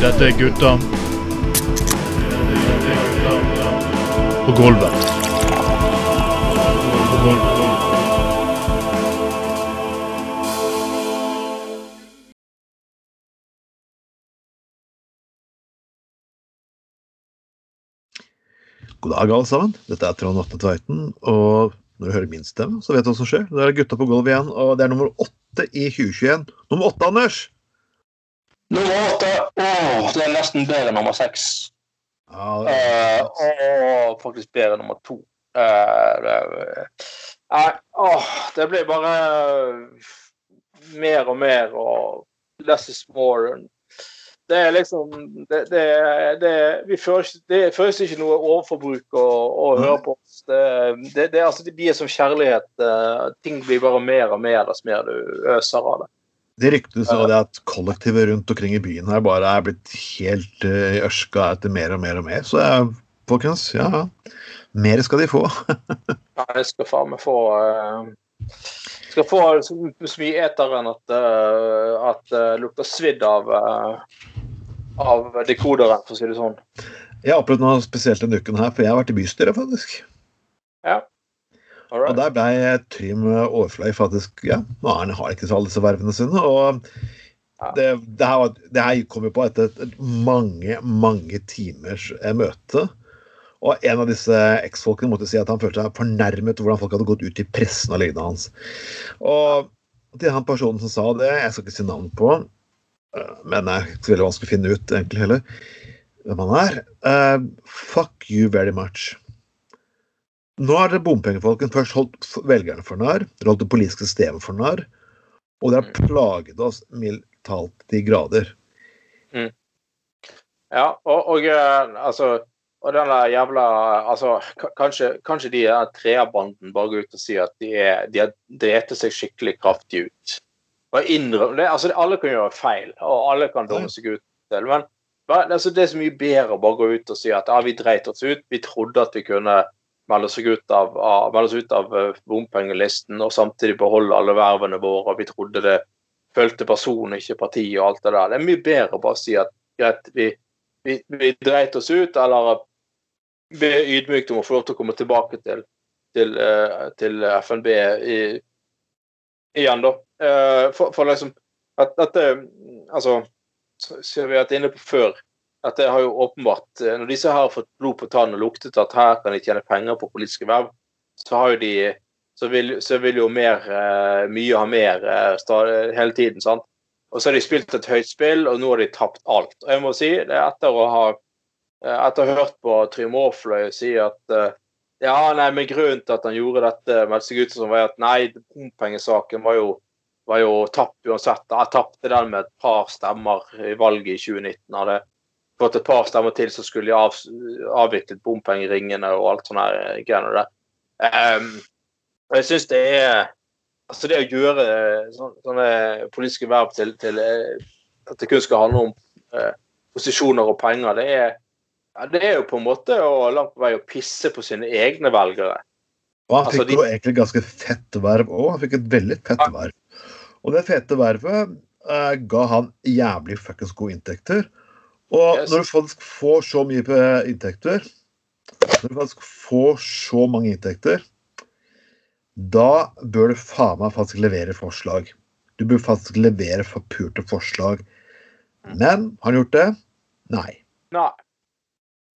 Dette er gutta. På gulvet. På gulvet. God dag, alle sammen. Dette er Trond Atne Tveiten. Og når du hører min stemme, så vet du hva som skjer. Det er gutta på gulvet igjen, og det er nummer åtte i 2021. Nummer åtte, Anders! Nummer åtte Åh, det er nesten bedre enn nummer seks. Ja, det Eh, er- og faktisk bedre enn nummer to. Eh, det, nei, åh, det blir bare mer og mer, og less is more. Det er liksom Det, det, det, vi føler, det føles ikke noe overforbruk å, å høre på oss. Det, det, det, altså, det blir som kjærlighet. eh, Ting blir bare mer og mer dess mer du øser av det. Det ryktes av det at kollektivet rundt omkring i byen her bare er blitt helt uh, ørska etter mer og mer og mer. Så jeg, folkens, ja. Mer skal de få. Ja, jeg skal faen meg få uh, Skal få så, mye eteren at uh, at det lukter svidd av uh, av dekoderen, for å si det sånn. Jeg har opplevd noe spesielt denne uken her, for jeg har vært i bystyret, faktisk. Ja. All Og der ble Trym Aarfløy faktisk Ja, nå er han har ikke så alle disse vervene sine. Og det, det, her, var- det her kom jo på etter et, et mange, mange timers eh, møte. Og en av disse eksfolkene måtte si at han følte seg fornærmet hvordan folk hadde gått ut i pressen og lignende hans. Og til han personen som sa det, jeg skal ikke si navn på, men det er ikke så veldig vanskelig å finne ut egentlig heller hvem han er. Uh, fuck you very much. Nå har dere bompengefolken først holdt velgerne for narr, dere holdt det politiske systemet for narr, og dere har plaget oss mildt talt til grader. Ja, og, og eh, altså og den jævla altså, kanskje, kanskje de treerbanden bare går ut og sier at de, er, de har drept seg skikkelig kraftig ut. Og innrømme, det, altså, Alle kan gjøre feil, og alle kan dumme seg ut. til, Men altså, det er så mye bedre å bare gå ut og si at ja, vi dreit oss ut. Vi trodde at vi kunne melde oss ut av, av, oss ut av eh, bompengelisten og samtidig beholde alle vervene våre. og Vi trodde det fulgte personen, ikke partiet og alt det der. Det er mye bedre å bare si at greit, vi, vi, vi dreit oss ut, eller be ydmykt om å få lov til å komme tilbake til, til, eh, til FNB i, igjen, da. Eh, For, for liksom at dette Altså, som vi har vært inne på før, at det har jo åpenbart eh, Når disse har fått blod på tann og luktet at her kan de tjene penger på politiske verv, så har jo de så vil, så vil jo mer, eh, mye ha mer eh, hele tiden. sant? Og så har de spilt et høyt spill, og nå har de tapt alt. Og jeg må si, det er etter å ha eh, etter å ha hørt på Trym Aafløy si at eh, ja, nei, men grunnen til at han gjorde dette, meldte seg ut som var at nei, bompengesaken var jo, var jo tapt uansett. Jeg tapte den med et par stemmer i valget i 2019. Hadde fått et par stemmer til, så skulle av, avviklet bompengeringene og alt sånne her greier der. Ehm, og jeg syns det er Altså, det å gjøre sånne, sånne politiske verv til, til eh, at det kun skal handle om uh, posisjoner og penger, det er ja, det er jo på en måte å langt på vei å pisse på sine egne velgere. Og han Altså, fikk de- jo egentlig ganske fett verv òg. Han fikk et veldig fett verv. Og det fete vervet eh, ga han jævlig fuckings gode inntekter. Og Yes. når du faktisk får så mye eh, inntekter Når du faktisk får så mange inntekter, da bør du faen meg faktisk levere forslag. Du bør faktisk levere forpurte forslag. Men har han gjort det? Nei. Nei.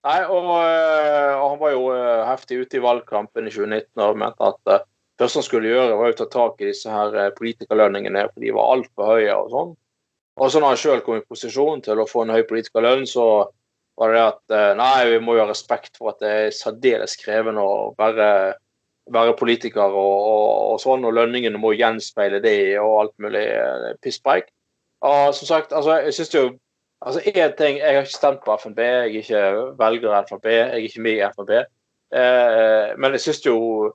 Nei, og, øh, og han var jo øh, heftig ute i valgkampen i 2019 og mente at første han skulle gjøre, var å ta tak i disse her øh, politikerlønningene, for de var altfor høye og sånn. Og så når han sjøl kom i posisjon til å få en høy politikerlønn, så var det at øh, nei, vi må jo ha respekt for at det er særdeles krevende å være, være politiker og, og, og sånn, og lønningene må gjenspeile det og alt mulig øh, pisspreik. Og som sagt, altså, jeg synes jo Altså, én ting, Jeg har ikke stemt på FNB, jeg er ikke velger FNB, jeg er ikke med i FNB. Eh, men jeg syns jo eh,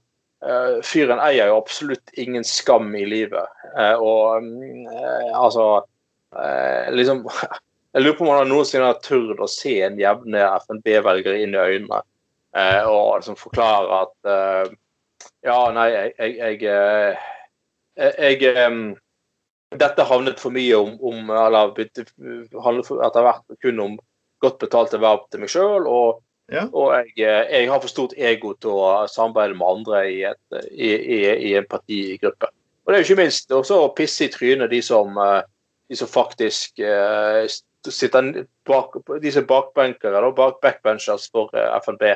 fyren eier jo absolutt ingen skam i livet. Eh, og eh, altså eh, liksom Jeg lurer på om han noensinne har turt å se en jevne FNB-velger inn i øynene eh, og liksom forklare at eh, Ja, nei, jeg, jeg, jeg, eh, jeg, dette havnet for mye om, om eller handlet etter hvert kun om godt betalte verv til meg sjøl. Og, Og jeg, eh, jeg har for stort ego til å samarbeide med andre i, et, i, i, i en partigruppe. Og det er jo ikke minst også å pisse i trynet de som, eh, de som faktisk eh, sitter bak, de som er bakbenkere bak backbenchers for FNB.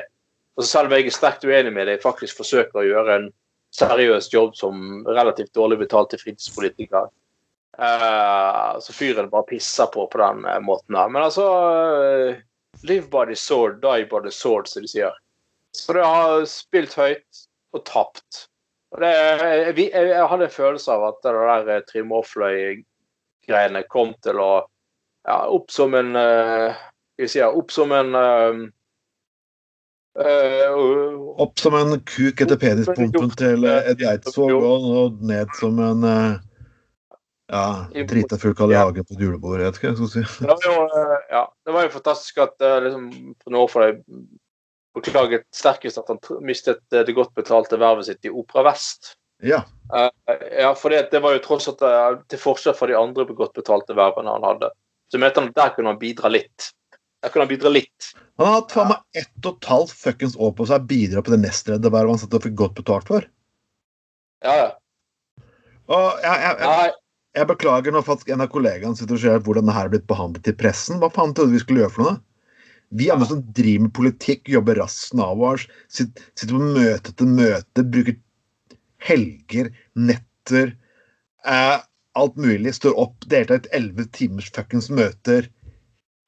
Og så selv om jeg er sterkt uenig med det, faktisk forsøker å gjøre en seriøs jobb som relativt dårlig betalte fritidspolitiker. Uh, så fyren bare pisser på på den måten. Men altså Live by the sword, die by the sword, som de sier. Så det har spilt høyt og tapt. Og det, jeg, jeg, jeg hadde en følelse av at det der eh, Trym Aafløy-greiene kom til å ja, opp som en vi si opp som en uh, uh, Opp som en kuk etter penispumpen til Ed Eidsvåg, og ned som en eh, ja, drita full Carl I. Hagen på et julebord, jeg vet ikke hva jeg skal si. Det var eh, ja, det var jo fantastisk at eh, liksom, får jeg beklaget sterkest at han mistet eh, det godt betalte vervet sitt i Opera Vest. Ja. Ja, for det, det var jo tross alt til forskjell fra de andre godt betalte vervene han hadde. Så mente han at der kunne han bidra litt. Der kunne han bidra litt. Han har hatt faen meg ett og et halvt fuckings år på seg å bidra på det nestledervervet han satt og fikk godt betalt for. Ja, ja. Og jeg, jeg, jeg, jeg beklager når faktisk en av kollegaene sitter og ser hvordan det her er blitt behandlet i pressen. Hva faen trodde vi skulle gjøre for noe? Vi andre som driver med politikk, jobber rassen av oss, sitter, sitter på møte etter møte, bruker helger, netter eh, Alt mulig. Står opp, deltar i et elleve timers fuckings møter,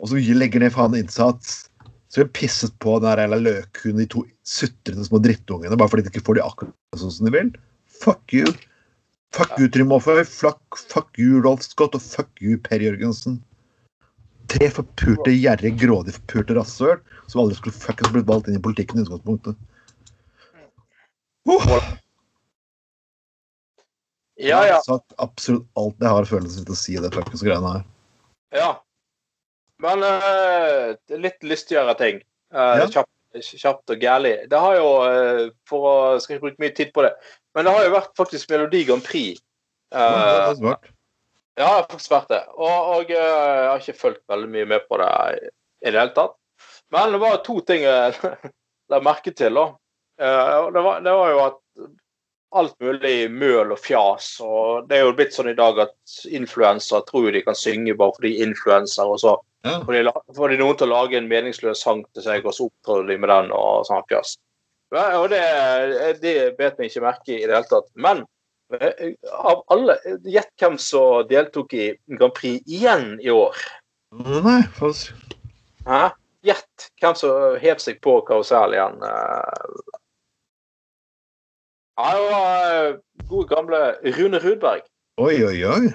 og så legger ned faen innsats. Så vi pisset på den der løkhunden, de to sutrende små drittungene, bare fordi de ikke får de akkurat sånn som de vil. Fuck you. Fuck you, Trym Aaføy. Fuck, fuck you, Rolf Scott, og fuck you, Per Jørgensen. Tre forpurte, gjerrige, grådige, forpurte rasshøl som aldri skulle fuckings blitt valgt inn i politikken i utgangspunktet. Uh, ja, Jeg har sagt absolutt alt jeg har følelsen til å si i det fuckings greiene her. ja. Men uh, litt lystigere ting. Uh, Ja. kjapt, kjapt og gærlig. Det har jo, eh, for å skal ikke bruke mye tid på det, men det har jo vært faktisk Melodi Grand Prix. Ja, det er. Ja, det har faktisk vært det. Og, og eh, jeg har ikke fulgt veldig mye med på det i det hele tatt. Men det var to ting jeg la merke til. da. Uh, Det var, det var jo at alt mulig møl og fjas. og Det er jo blitt sånn i dag at influensere tror de kan synge bare fordi de er influensere, og så Ja. får de, får de noen til å lage en meningsløs sang til seg, og så opptrer de med den og sånn fjas. Ja, og det, det bet meg ikke merke i det hele tatt. Men eh, av alle Gjett hvem som deltok i Grand Prix igjen i år. Nei, faktisk. Hæ? Gjett hvem som hev seg på karusell igjen. eh. Ja, det var god gode, gamle Rune Rudberg. Oi, oi, oi.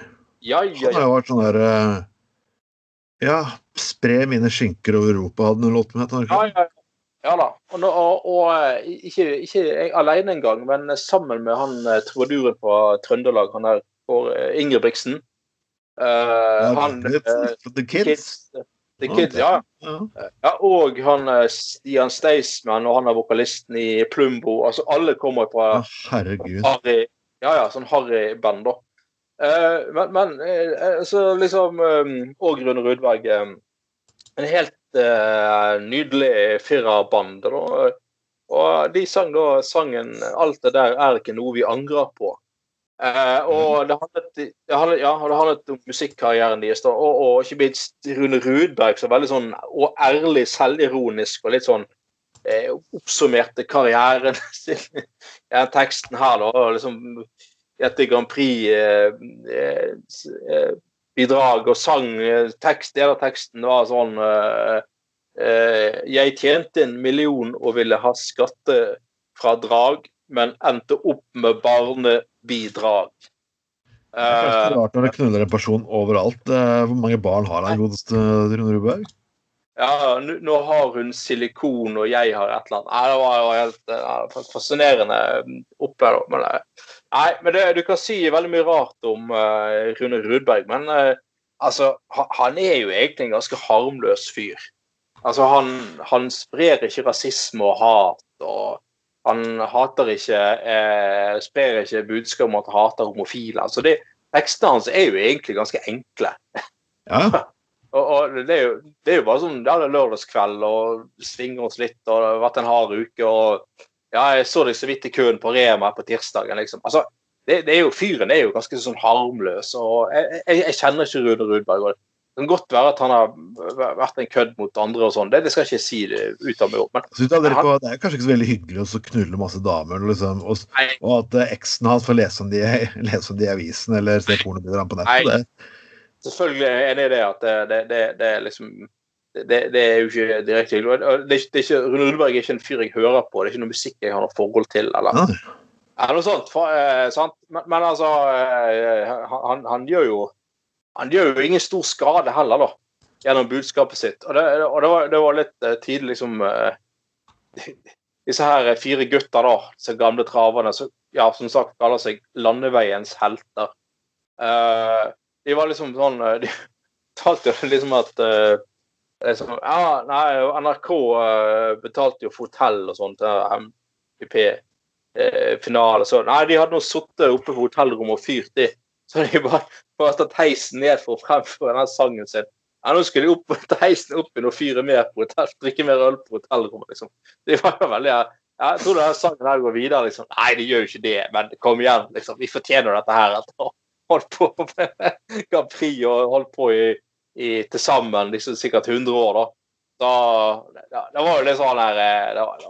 Ja, ja, Han har jo vært sånn der eh, Ja, spre mine skinker over Europa, hadde noen låt med. ja, ja. Ja da. Og, nå- og, og eh, ikke, ikke jeg alene engang, men sammen med han eh, trubaduren fra Trøndelag, han der for eh, Ingebrigtsen. Uh, Ja, han Kids, eh, The Kids. The Kids, ja. Ja. Og han Stian Staysman og han er vokalisten i Plumbo. Altså alle kommer fra herregud. Harry Ja, ja, sånn Harry-band, da. Uh, men men uh, så liksom um, Og Rune Rudberg Um, En helt eh, nydelig firaband. Og de sang da sangen 'Alt det der er ikke noe vi angrer på'. Eh, og det handlet, det handlet, ja, det handlet om musikkarrieren deres, og, og ikke minst Rune Rudberg, som veldig sånn og ærlig, selvironisk og litt sånn eh, oppsummerte karrieren sin i teksten her. da, og liksom etter Grand Prix-bidrag og sang eh, tekst, Del av teksten var sånn eh, eh, Jeg tjente en million og ville ha skattefradrag, men endte opp med barnebidrag. Det er kanskje Eh, rart når det knuller en person overalt. Hvor mange barn har han godeste Rune Rudberg? Ja, nå har hun silikon, og jeg har et eller annet. Nei, det var jo helt fascinerende oppe, da. Men, eh, nei, men det, du kan si veldig mye rart om uh, Rune Rudberg, men uh, altså, han er jo egentlig en ganske harmløs fyr. Altså, han, han sprer ikke rasisme og hat, og han hater ikke eh, Sprer ikke budskap om at han hater homofile. Altså, det, tekstene hans er jo egentlig ganske enkle. Ja, Og, og det, er jo, det er jo bare sånn ja, det er lørdagskveld og svinger oss litt, og det har vært en hard uke, og ja, jeg så deg så vidt i køen på Rema på tirsdagen, liksom. Altså, det, det er jo, fyren er jo ganske sånn harmløs, og jeg, jeg, jeg kjenner ikke Rune Rudberg. og Det kan godt være at han har vært en kødd mot andre og sånn, det, det skal jeg ikke si det ut av meg men på, det er kanskje ikke så veldig hyggelig å knulle masse damer, liksom, og, og at eh, eksen hans får lese om de, lese om de i avisen eller se pornobilder på nettet. Nei. Det, selvfølgelig er enig i det at det, det, det, det er liksom det, det er jo ikke direkte hyggelig. Det er, det er ikke, Rune Rudberg er ikke en fyr jeg hører på, det er ikke noe musikk jeg har noe forhold til. eller ja. Ja, noe sånt. For, eh, sant? Men, men altså eh, han, han gjør jo Han gjør jo ingen stor skade heller, da, gjennom budskapet sitt. Og det, og det, var, det var litt eh, tidlig, liksom eh, Disse her fire gutta, da, disse gamle traverne, som ja, som sagt kaller seg landeveiens helter. Eh, de var liksom sånn eh, De talte jo liksom at liksom, ja, nei, NRK eh, betalte jo for hotell og sånt til MGP eh. Så nei, de hadde nå sittet oppe på hotellrommet og fyrt de. Så de bare, bare tatt heisen ned for å fremføre den sangen sin. Ja, nå skulle de opp ta heisen opp igjen og fyre mer på hotell, drikke mer øl på hotellrommet, liksom. De var jo veldig ja, Jeg tror denne sangen her går videre, liksom. Nei, de gjør jo ikke det, men kom igjen, liksom. Vi fortjener dette her. Holdt på med Grand Prix og holdt på i, i til sammen liksom, sikkert 100 år, da. Da, ja, det var jo litt sånn her eh, Det var,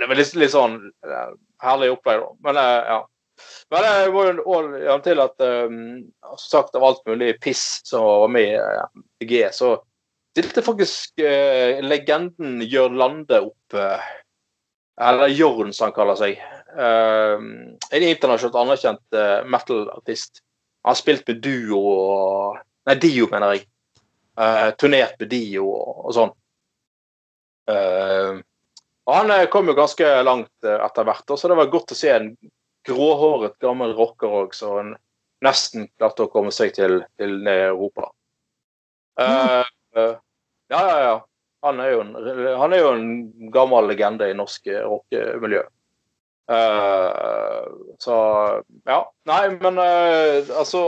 det var, litt, litt sånn eh, herlig opplegg, da. Men eh, ja. Men jeg må jo gjøre til at um, sagt av alt mulig piss som var med i G så stilte faktisk uh, legenden Jørn Lande opp Uh, Eller Jørn, som han kaller seg. Uh, en internasjonalt anerkjent metal-artist. Han har spilt med duo og Nei, Dio, mener jeg. Eh, turnert med Dio og, og sånn. Uh, og han eh, kom jo ganske langt etter hvert, så det var godt å se en gråhåret gammel rocker òg, han nesten klarte å komme seg til, til Europa. Uh, ja, ja, ja. Han er, en, han er jo en gammel legende i norsk rockemiljø. Uh, så ja. Nei, men altså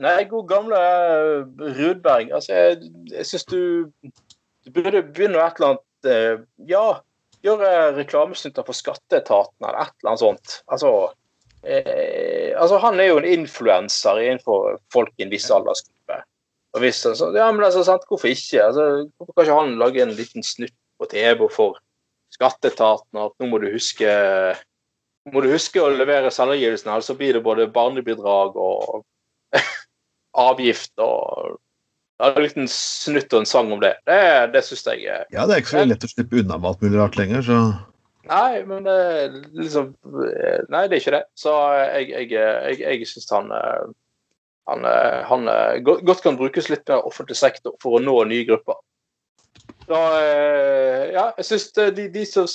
Nei, god gamle eh, Rudberg. Altså, jeg, jeg syns du, du burde begynne med et eller annet eh, Ja, gjøre reklamesnutter for skatteetaten eller et eller annet sånt. Altså, eh, altså han er jo en influenser innenfor folk i en viss aldersgruppe. Og hvis han så, ja, men altså, sant, Hvorfor ikke? Altså, hvorfor kan ikke han lage en liten snutt på TV for skatteetaten? At nå må du huske må du huske å levere selvangivelsen, ellers så blir det både barnebidrag og avgift og ja, En liten snutt og en sang om det. Det, det syns jeg er ja, det er ikke så lett å slippe unna med alt mulig rart lenger, så Nei, men det er liksom Nei, det er ikke det. Så jeg, jeg, jeg, jeg syns han eh, han, eh, han eh, godt kan brukes litt mer offentlig sektor for å nå nye grupper. Da, eh, ja, jeg syns de, de, som,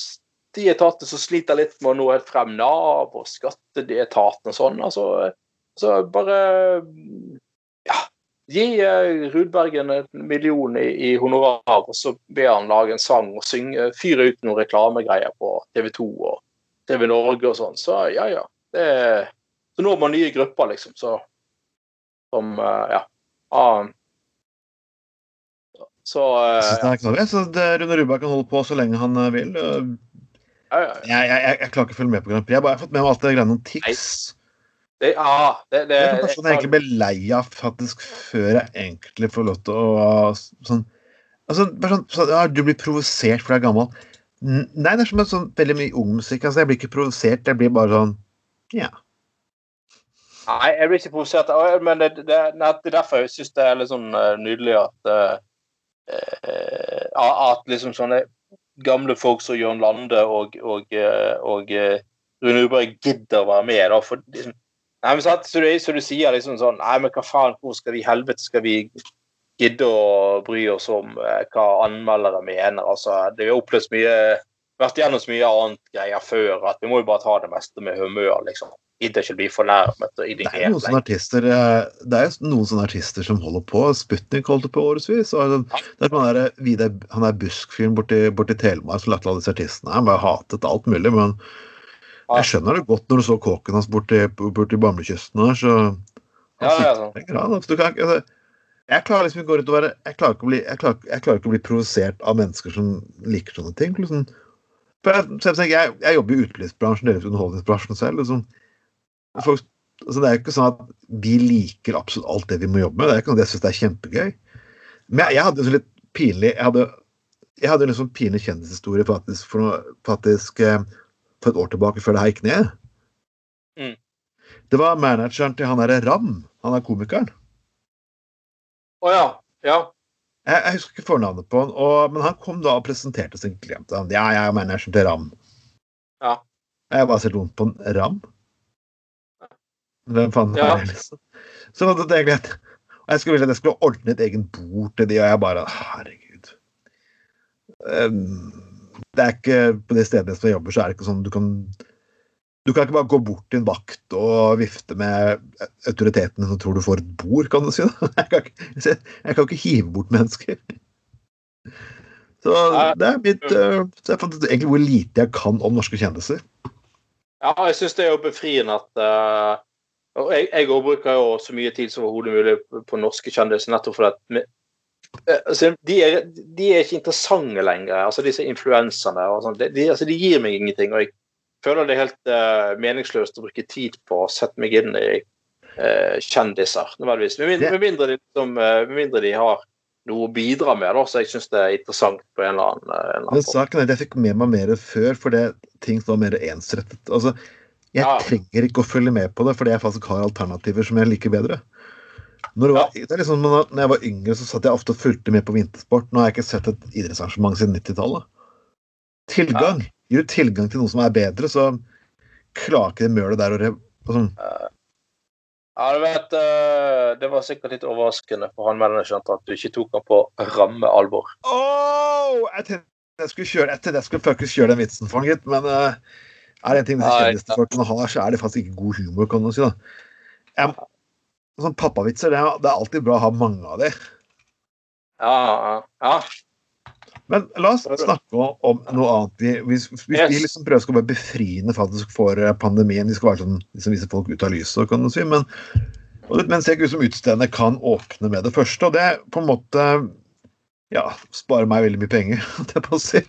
de etatene som sliter litt med å nå helt frem, Nav og skatteetaten og sånn, altså, altså bare ja, Gi eh, Rudbergen en million i, i honorar, og så ber han lage en sang og synge, fyre ut noen reklamegreier på TV 2 og TV Norge og sånn. Så ja, ja. Det, så når man nye grupper, liksom. Så som eh, Ja. Ah, så jeg eh, det er knallbra. Så det, Rune Rudberg kan holde på så lenge han vil. Uh, ja, ja, Jeg, jeg, jeg, jeg klarer ikke å følge med på Grand Prix. Jeg har bare fått med meg alt det greiene om tics. Det, ja, det, det, Det er person jeg egentlig ble lei av faktisk før jeg egentlig får lov til å sånn Altså, sånn, så, ja, Du blir provosert fordi du er gammel. Nei, det er som en sånn veldig mye ung musikk. Altså, jeg blir ikke provosert, jeg blir bare sånn Ja. Nei, jeg blir ikke provosert. Men det, det, nei, det er derfor jeg syns det er litt sånn eh, nydelig at uh, At liksom sånne gamle folk som Jørn Lande og, og, og eh, Rune Uberg gidder å være med. da, for liksom, nei, men sant, så, du, så du sier liksom sånn Nei, men hva faen, hvor skal vi helvete skal vi gidde å bry oss om eh, hva anmeldere mener? altså, Det har opplevd mye vært gjennom så mye annet greier før at vi må jo bare ta det meste med humør, liksom. Gidder ikke bli fornærmet og Det er noen sånne artister eh, Det er noen sånne artister som holder på. Sputnik holdt på årevis. og Det er sånn der, Vidar, han er busk-fyren borti, borti Telemark som alle disse artistene. Han bare hatet alt mulig, men Jeg skjønner det godt når du så kåken hans borti, borti Bamlekysten her, så Ja, ja, han. Altså, altså, jeg klarer liksom ikke å gå rundt og være Jeg klarer ikke å bli, jeg klarer, jeg klarer ikke å bli provosert av mennesker som liker sånne ting. Liksom. Jeg, jeg, jeg jobber i utelivsbransjen, delvis underholdningsbransjen selv. Liksom. Folk, altså, det er jo ikke sånn at vi liker absolutt alt det vi må jobbe med. Det er ikke noe jeg syns er kjempegøy. Men jeg, hadde jo litt pinlig Jeg hadde, jeg hadde en sånn pinlig kjendishistorie faktisk, for, faktisk eh, for et år tilbake, før det her gikk ned. Mm. Det var manageren til han derre Ram, han er komikeren. Å ja. Ja. Jeg, jeg husker ikke fornavnet på han, og, men han kom da og presenterte sin klient. Han, ja, jeg er manageren til Ram. Ja. Jeg bare ser vondt på en Ram. Hvem faen Ja. er det, liksom? Så det, det egentlig at jeg skulle ville at jeg skulle ordne et egen bord til de, og jeg bare Herregud. Um, det er ikke På det stedet jeg jobber, så er det ikke sånn du kan Du kan ikke bare gå bort til en vakt og vifte med autoritetene som tror du får et bord, kan du si. Jeg kan ikke, jeg kan ikke hive bort mennesker. Så det er mitt uh, Så jeg fant ut egentlig hvor lite jeg kan om norske kjendiser. Ja, jeg syns det er jo befriende at eh, og jeg, jeg bruker jo så mye tid som overhodet mulig på, på norske kjendiser, nettopp fordi at eh, altså, de, er, de er ikke interessante lenger, altså disse influenserne. De, de, altså, de gir meg ingenting. og jeg føler det er helt uh, meningsløst å bruke tid på å sette meg inn i uh, kjendiser, nødvendigvis. Med, mindre- med, mindre de, liksom, uh, med mindre de har noe å bidra med, da, så jeg syns det er interessant på en eller annen, eh, en eller annen Men saken er at jeg fikk med meg mer før, fordi ting var mer ensrettet. Altså, jeg Ja. trenger ikke å følge med på det, fordi jeg faktisk har alternativer som jeg liker bedre. Når, var, det er liksom, når jeg var yngre, så satt jeg ofte og fulgte med på vintersport. Nå har jeg ikke sett et idrettsarrangement siden 90-tallet. Tilgang. Gir du tilgang til noe som er bedre, så klarer ikke det mølet der å rev... sånn. Ja, du vet, eh, Det var sikkert litt overraskende for han manageren at du ikke tok han på ramme alvor. Oh, jeg tenkte jeg skulle kjøre tenkte jeg skulle faktisk kjøre den vitsen for han, gitt, men uh, er det en ting disse kjendisfolkene har, så er det faktisk ikke god humor, kan du si. da. Jeg, sånn pappavitser, det er, det er alltid bra å ha mange av de. Ja, ja. Men la oss snakke om, noe annet. Vi, hvis, Yes. vi liksom prøver å være befriende faktisk for eh, pandemien, vi skal være sånn, liksom vise folk ut av lyset, kan du si, men, men ser ikke ut som utestedene kan åpne med det første, og det er på en måte ja, sparer meg veldig mye penger, på si.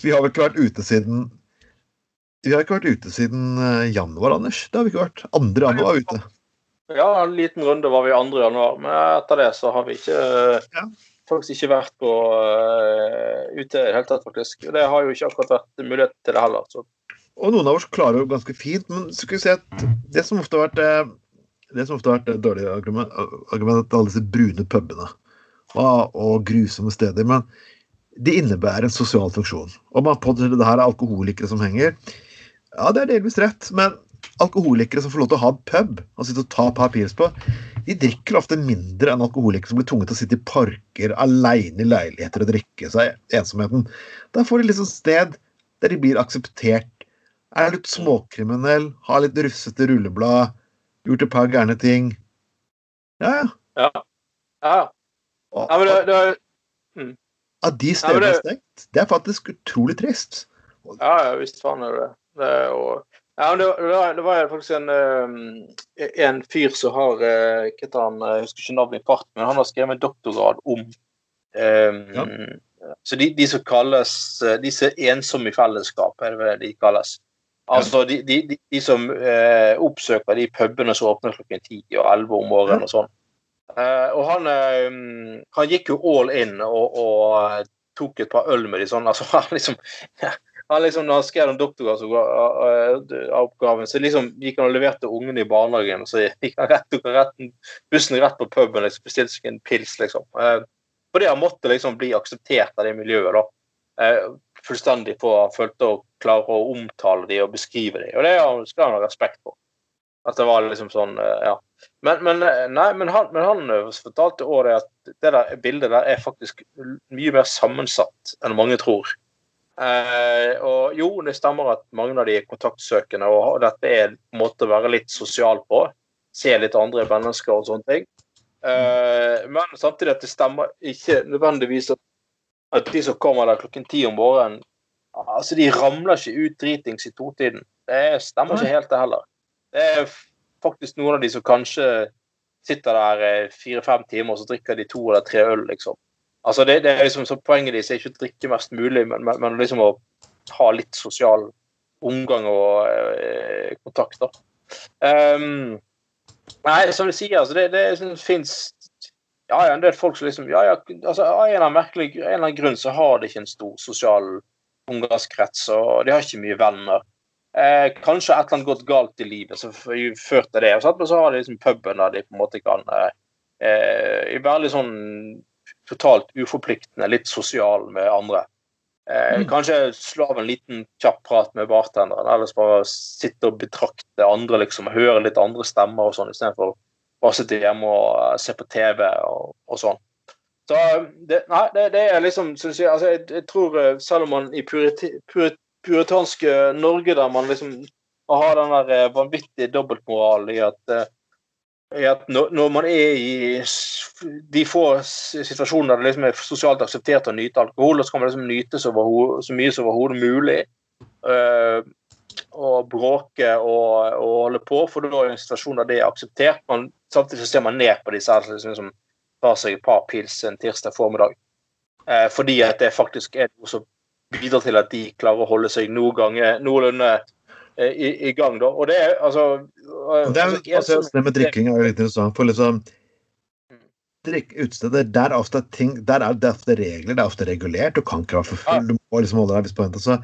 vi har vel ikke vært ute siden Vi har ikke vært ute siden eh, januar, Anders. Det har vi ikke vært. Andre januar var ute. Ja, en liten runde var vi 2. januar, men etter det så har vi ikke Ja. faktisk ikke vært på uh, ute i det hele tatt, faktisk. Det har jo ikke akkurat vært mulighet til det heller. Så. Og noen av oss klarer jo ganske fint, men skal vi si at det som ofte har vært eh, det som ofte har vært et dårlig argument, argument er alle disse brune pubene og, og grusomme steder. Men det innebærer en sosial funksjon. Og man påstår det her er alkoholikere som henger. Ja, det er delvis rett, men alkoholikere som får lov til å ha pub og sitte og ta et par pils på, de drikker ofte mindre enn alkoholikere som blir tvunget til å sitte i parker alene i leiligheter og drikke seg ensomheten. Da får de liksom sted der de blir akseptert. Er litt småkriminell, har litt rufsete rulleblad, gjort et par gærne ting. Ja, ja. Ja. ja. Og- ja men det, det, At de Ja, men stedene er stengt, det er faktisk utrolig trist. Ja, ja visst faen er det det. er jo- ja, det, var, det var faktisk en, eh, en fyr som har eh, Hva heter han, jeg husker ikke navnet i fart, men han har skrevet en doktorgrad om eh, Så de, de som kalles eh, Disse ensomme i fellesskap, er det de kalles. Altså de, de, de, de som eh, oppsøker de pubene som åpner klokken 10 og 11 om morgenen og sånn. Eh, og han, eh, han gikk jo all in og, og tok et par øl med de sånn. altså han liksom han liksom, når han skrev den doktorgradsoppgaven, så liksom gikk han og leverte ungene i barnehagen. og Så gikk han rett, tok han bussen rett på puben liksom, bestilte seg en pils. liksom. Eh, fordi han måtte liksom bli akseptert av det miljøet. da. Eh, fullstendig på han følte å klare å omtale de og beskrive de. Og det skal han ha respekt for. At det var liksom sånn, eh, ja. Men, men, eh, nei, men han, men han eh, fortalte det at det der bildet der er faktisk mye mer sammensatt enn mange tror. Eh, og jo, det stemmer at mange av de er kontaktsøkende, og dette er en måte å være litt sosial på. Se litt andre mennesker og sånne ting. Eh, men samtidig at det stemmer ikke nødvendigvis at, de som kommer der klokken ti om morgenen, Altså, de ramler ikke ut dritings i totiden. Det stemmer ikke helt, det heller. Det er faktisk noen av de som kanskje sitter der eh, fire-fem timer, og så drikker de to eller tre øl, liksom. Altså, det, det er liksom, så Poenget deres er ikke å drikke mest mulig, men, men, men liksom å ha litt sosial omgang og eh, kontakt. da. Um, nei, som du sier, altså, det, det liksom, fins ja, en del folk som liksom ja, ja, altså, Av en eller annen merkelig en eller annen grunn så har de ikke en stor sosial omgangskrets, og de har ikke mye venner. Eh, kanskje et eller annet gått galt i livet som førte det. Men så har de liksom puben der de på en måte kan eh, eh være litt sånn totalt uforpliktende, litt sosial med andre. Eh, mm. Kanskje slå av en liten kjapp prat med bartenderen, ellers bare sitte og betrakte andre, liksom, høre litt andre stemmer og sånn, istedenfor bare sitte hjemme og uh, se på TV og, og sånn. Så det, nei, det, det, er liksom synes jeg, altså, jeg, jeg tror uh, selv om man i puriti, purit, puritanske Norge, der man liksom har den der vanvittige dobbeltmoralen i at at når, man er i de få situasjonene der det liksom er sosialt akseptert å nyte alkohol, så kan man liksom nyte så, så mye som overhodet mulig. Uh, og bråke og, og, holde på, for da er det en situasjon der det er akseptert. Man, samtidig så ser man ned på disse liksom, som tar seg et par pils en tirsdag formiddag. Uh, fordi at det faktisk er noe som bidrar til at de klarer å holde seg noen ganger noenlunde Eh, i, i, gang. da. Og det er altså det, er, jo altså, det med drikking er jo litt interessant. for liksom drikk, utesteder, der er ofte ting, der er det ofte regler, det er ofte regulert. Du kan ikke være for full. du må liksom holde deg viss på så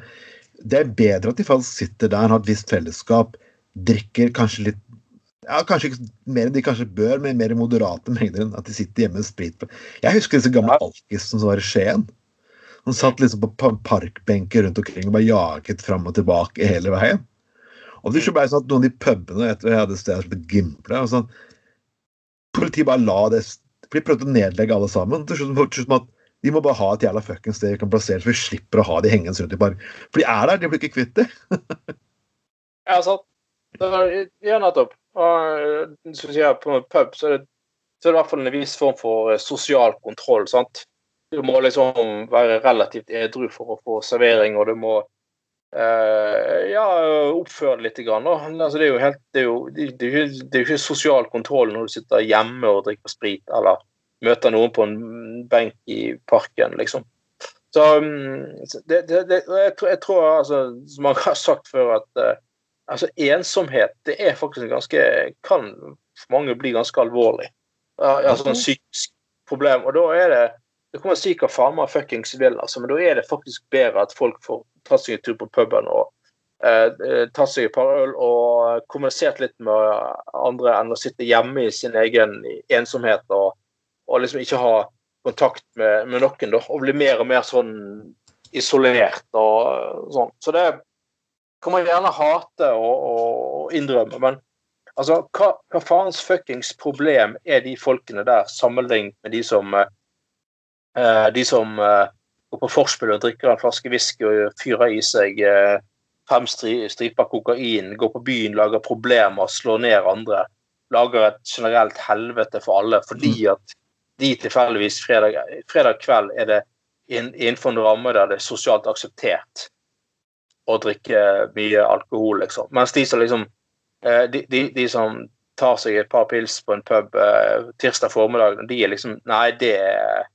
Det er bedre at de faktisk sitter der, har et visst fellesskap, drikker kanskje litt ja, Kanskje ikke mer enn de kanskje bør, men mer moderate mengder enn at de sitter hjemme med sprit. Jeg husker disse gamle alkisene som var i Skien. Han satt liksom på parkbenker rundt omkring og bare jaget fram og tilbake hele veien. Og det ble sånn at noen av de pubene etter jeg hadde steder som het Gimple og sånn, Politiet bare la det For de prøvde å nedlegge alle sammen. Til slutt med at de må bare ha et jævla fuckings sted de kan plassere, så vi slipper å ha de hengende rundt i park. For de er der, de blir ikke kvitt det. ja, sant. Ja, nettopp. Og så sier på pub så er, det, så er det i hvert fall en viss form for eh, sosial kontroll. sant? Du må liksom være relativt edru for å få servering, og du må Uh, ja, oppføre det litt. Grann, altså, det, er jo helt, det, er jo, det, er jo, det er jo ikke sosial kontroll når du sitter hjemme og drikker sprit, eller møter noen på en benk i parken, liksom. Så um, jeg, tror, jeg, tror, altså, som man har sagt før, at uh, altså, ensomhet det er faktisk en ganske Kan for mange bli ganske alvorlig. Uh, altså en psykisk problem. Og da er det det kan man si hva faen meg fuckings vil, altså, men da er det faktisk bedre at folk får tatt seg en tur på puben og eh, eh, tatt seg et par øl og kommunisert litt med andre enn å sitte hjemme i sin egen ensomhet og, og liksom ikke ha kontakt med, med, noen, da, og bli mer og mer sånn isolert og sånn. Så det kan man gjerne hate og, og innrømme, men altså, hva, hva faens fuckings problem er de folkene der sammenlignet med de som eh, Eh, de som eh, går på forspill og drikker en flaske whisky og fyrer i seg eh, fem striper kokain, går på byen, lager problemer, slår ned andre. Lager et generelt helvete for alle fordi mm. at de tilfeldigvis fredag, fredag kveld er det innenfor en ramme der det er sosialt akseptert å drikke mye alkohol, liksom. Mens de som liksom de, de, de som tar seg et par pils på en pub tirsdag formiddag, de er liksom Nei, det er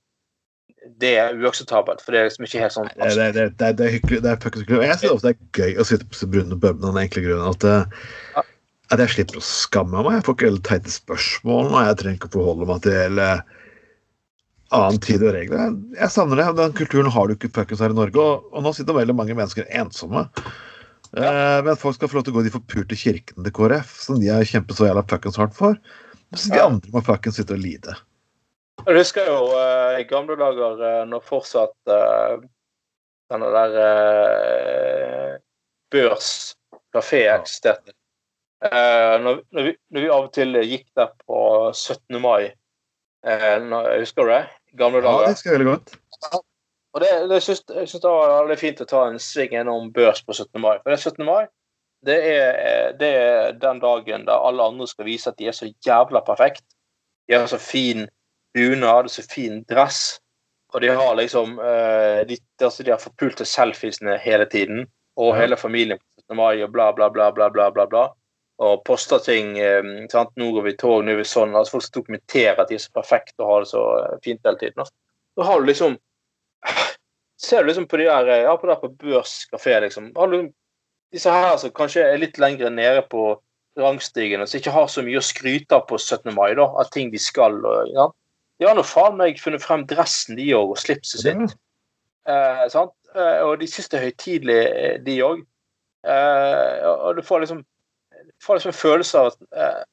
det er uakseptabelt. For det er liksom ikke helt sånn Det, det, det, det, det er hyggelig. Det er fuckings hyggelig. Jeg syns det er gøy å sitte på brune puben av den enkle grunnen at, at, jeg slipper å skamme meg. Jeg får ikke helt teite spørsmål, og jeg trenger ikke å forholde meg til annen tid og regler. Jeg savner det. Den kulturen har du ikke fuckings her i Norge. Og, og, nå sitter veldig mange mennesker ensomme. Ja. Eh, men folk skal få lov til å gå de forpurte kirkene til KrF, som de har kjempet så jævla fuckings hardt for. Mens de andre må fuckings sitte og lide. Jeg husker jo uh, i gamle dager uh, når fortsatt uh, denne der uh, Børs kafé eksisterte. Uh, når, når, vi, når, vi, av og til gikk der på 17. mai når, Husker du det? Gamle dager. Ja, det husker jeg veldig godt. Og det, det synes, jeg syns det var veldig fint å ta en sving innom Børs på 17. mai. For det er 17. mai det er, det er den dagen der alle andre skal vise at de er så jævla perfekt. De har så fin bunad, så fin dress. Og de har liksom eh, de, altså de har forpulte selfiesene hele tiden. Og Ja. hele familien på 17. mai og bla, bla, bla, bla, bla, bla. bla. Og poster ting. Eh, sant? 'Nå går vi i tog, nå er vi sånn.' Altså Folk dokumenterer at de er så perfekte og har det så fint hele tiden. Altså. Da har du liksom Ser du liksom på de der eh, Ja, på der på Børs kafé, liksom. Har du disse her som kanskje er litt lenger nede på rangstigen, og som ikke har så mye å skryte av på 17. mai, da, av ting de skal. og ja. De har nå faen meg funnet frem dressen, de òg, og slipset sitt. Eh, sant? Eh, og de syns det er høytidelig, eh, de òg. Eh, og du får liksom, du får liksom en følelse av at, eh,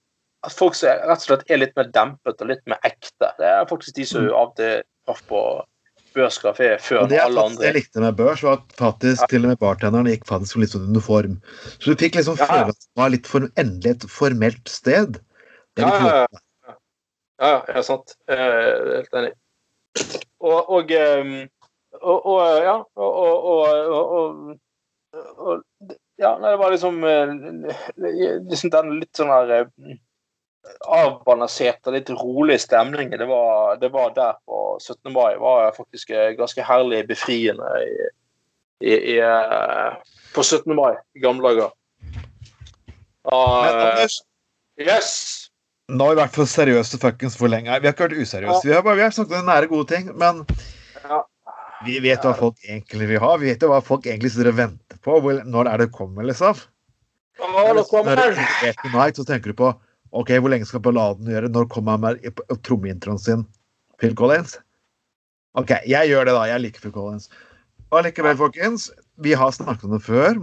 at folk er- rett og slett er litt mer dempet og litt mer ekte. Det er faktisk de som av og til traff på Børs kafé før det alle andre. jeg likte med børs, var at faktisk til og med bartenderen gikk faktisk litt sånn uniform. Så du fikk liksom Ja, følelsen av det litt for, endelig et formelt sted. Det er litt ja, ja. Ja, ja, sant. Eh, Helt enig. Og, og, ehm, og, ja, og, og, Ja, nei, det var liksom liksom den litt sånn her eh, avbalanserte, litt rolig stemning. Det var, det var der på 17. mai. var faktisk ganske herlig befriende i, i, i, på 17. mai i gamle dager. Uh, yes! Nå har vi vært for seriøse fuckings for lenge. Vi har ikke vært useriøse. Vi har bare vi har snakket om nære, gode ting. Men Ja. vi vet hva folk egentlig vil ha. Vi vet jo hva folk egentlig sitter og venter på. Hvor, når er det kommer, liksom. Når du vet Night, så tenker du på OK, hvor lenge skal balladen gjøre? Når kommer han med trommeintroen sin? Phil Collins? OK, jeg gjør det, da. Jeg liker Phil Collins. Og likevel, folkens, vi har snakket om det før.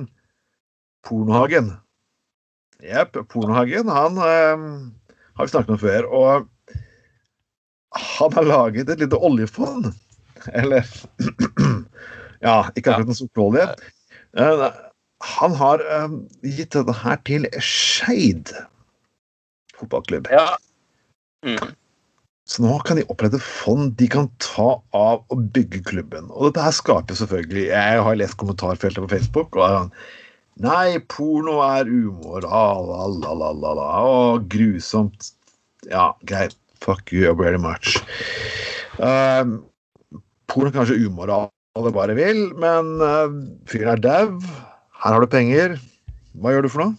Pornohagen. Jepp, Pornohagen, han eh, har vi snakket om før. Og han har laget et lite oljefond. Eller Ja, ikke akkurat en sukkerolje. Eh, Han har um, gitt dette her til Skeid fotballklubb. Ja. Mm. Så nå kan de opprette fond de kan ta av og bygge klubben. Og dette her skaper selvfølgelig Jeg har lest kommentarfeltet på Facebook, og Nei, porno er umoral, la, la, la, la, og grusomt. Ja, greit. Fuck you very much. Um, porno er kanskje umoral, det bare vil, men uh, fyren er dau. Her har du penger. Hva gjør du for noe?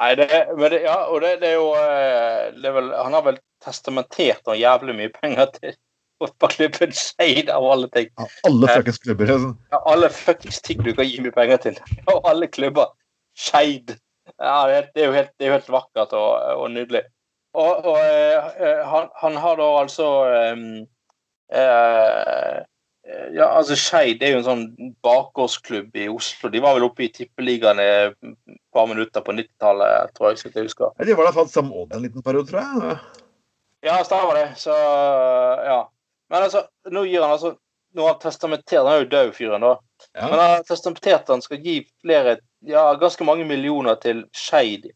Nei, det, det, ja, og det, det er jo eh, det er vel, Han har vel testamentert noe jævlig mye penger til fotballklubben Skeid, av alle ting. Av alle fuckings klubber. sånn. Ja, alle fuckings ting du kan gi mye penger til. Og alle klubber. Skeid. Ja, det, er jo helt, det er helt vakkert og, og nydelig. Og, og eh, han, han har da altså eh, eh, Ja, altså Skeid er jo en sånn bakgårdsklubb i Oslo. De var vel oppe i tippeligaen et par minutter på 90-tallet, tror jeg. jeg husker. Ja, De var da faktisk sammen en liten periode, tror jeg. Ja, stemmer det. Så ja. Men altså, nå gir han altså Nå har han testamentert Han er jo død, fyren, da. Ja. Men han har testamentert han skal gi flere Ja, ganske mange millioner til Skeid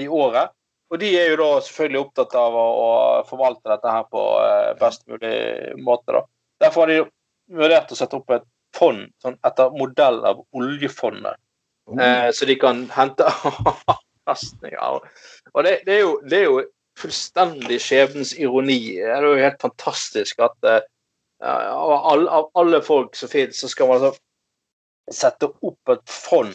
i året. Og de er jo da selvfølgelig opptatt av å, å forvalte dette her på eh, best mulig måte, da. Derfor har de vurdert å sette opp et fond sånn etter modell av oljefondet. Oh. Eh, så de kan hente avkastninger. av Og det, det, er jo, det er jo fullstendig skjebnens ironi. Det er jo helt fantastisk at uh, av, alle, av alle folk som finnes, så skal man altså sette opp et fond,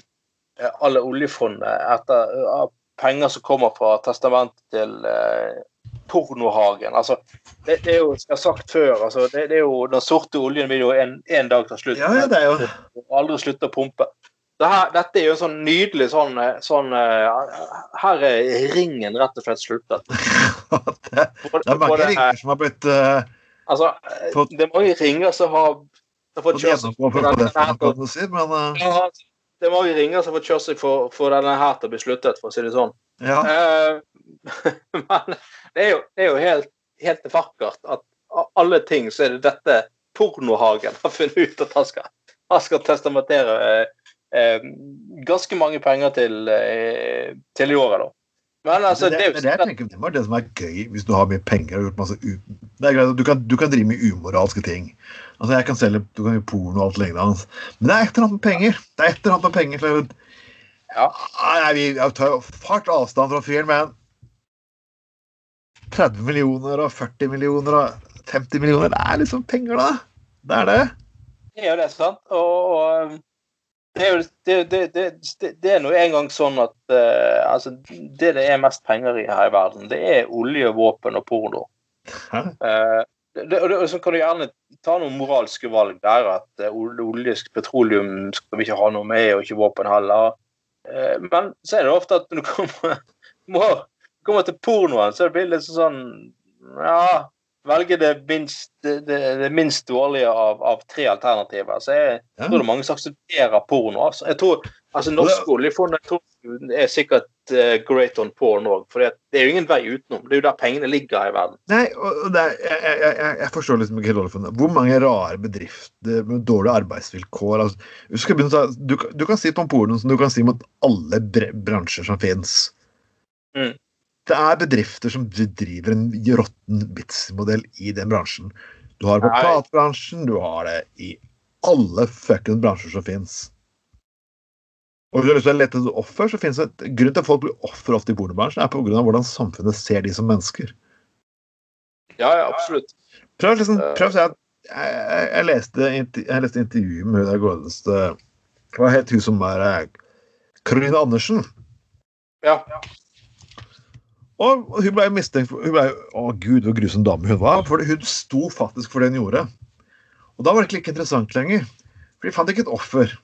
eh, alle oljefondene, etter av penger som kommer fra testamentet til uh, pornohagen. Altså, det, det er jo, som jeg har sagt før, altså, det, det er jo, den sorte oljen vil jo en, en dag ta slutt. Ja, det er jo aldri slutte å pumpe. Det her, dette er jo en sånn nydelig sånn, eh, sånn eh, Her er ringen rett og slett sluttet. det, det er mange ringer som har blitt uh, Altså, eh, Fått- det er mange ringer som har, har fått kjørt seg for denne her til- å si, men uh, Ja, det er mange ringer som har fått kjørt seg for, for denne her til å bli sluttet, for å si det sånn. ja. Uh, men det er jo, det er jo helt, helt vakkert at av alle ting så er det dette pornohagen har funnet ut at han skal, han skal testamentere eh, eh, ganske mange penger til, eh, til i året, da. Men altså, det, det, det, det, jeg tenker, det var det som er gøy hvis du har mye penger og gjort masse u... Det er greit, du, kan, du kan drive med umoralske ting. Altså, jeg kan selge du kan gjøre porno og alt lignende. Men det er et eller annet med penger. Det er et eller annet med penger. Jeg, Ja. jeg, vi jeg tar fart avstand fra fyren, men 30 millioner og 40 millioner og 50 millioner, det er liksom penger, da. Det er det. Det er jo det, sant? Og, og det er jo det, det, er nå engang sånn at uh, altså, det det er mest penger i her i verden, det er olje, våpen og porno. Eh, det, og så kan du gjerne ta noen moralske valg der, at eh, ol- olje, petroleum skal vi ikke ha noe med, og ikke våpen heller. Uh, men så er det ofte at når du kommer, må, kommer til pornoen, så blir det litt sånn Ja, velge det minst, det, det, minst dårlige av, av tre alternativer. Så jeg Ja. tror det er mange som aksepterer porno. Altså. Jeg tror, altså Norske oljefondet jeg tror er sikkert uh, great on porn òg, for det er jo ingen vei utenom. Det er jo der pengene ligger i verden. Nei, og er, jeg, jeg, jeg, forstår liksom ikke oljefondet. Hvor mange rare bedrifter med dårlige arbeidsvilkår altså, du, ta, du, kan- du kan si på porno som du kan si mot alle bransjer som fins. Mm. Det er bedrifter som driver en råtten vitsmodell i den bransjen. Du har det på platebransjen, du har det i alle fuckings bransjer som fins. Og hvis du har lyst til å lete etter offer, så finnes det grunn til at folk blir offer ofte i pornobransjen, er på grunn av hvordan samfunnet ser de som mennesker. Ja, ja, absolutt. Prøv, liksom, prøv å si at jeg, jeg, jeg, leste, intervju- jeg leste intervju med hun der godeste Hva het hun som er eh, Karoline Andersen? Ja. Og hun ble mistenkt for hun ble, Å, gud, hvor grusom dame hun var. For hun sto faktisk for det hun gjorde. Og da var det ikke like interessant lenger. For de fant ikke et offer.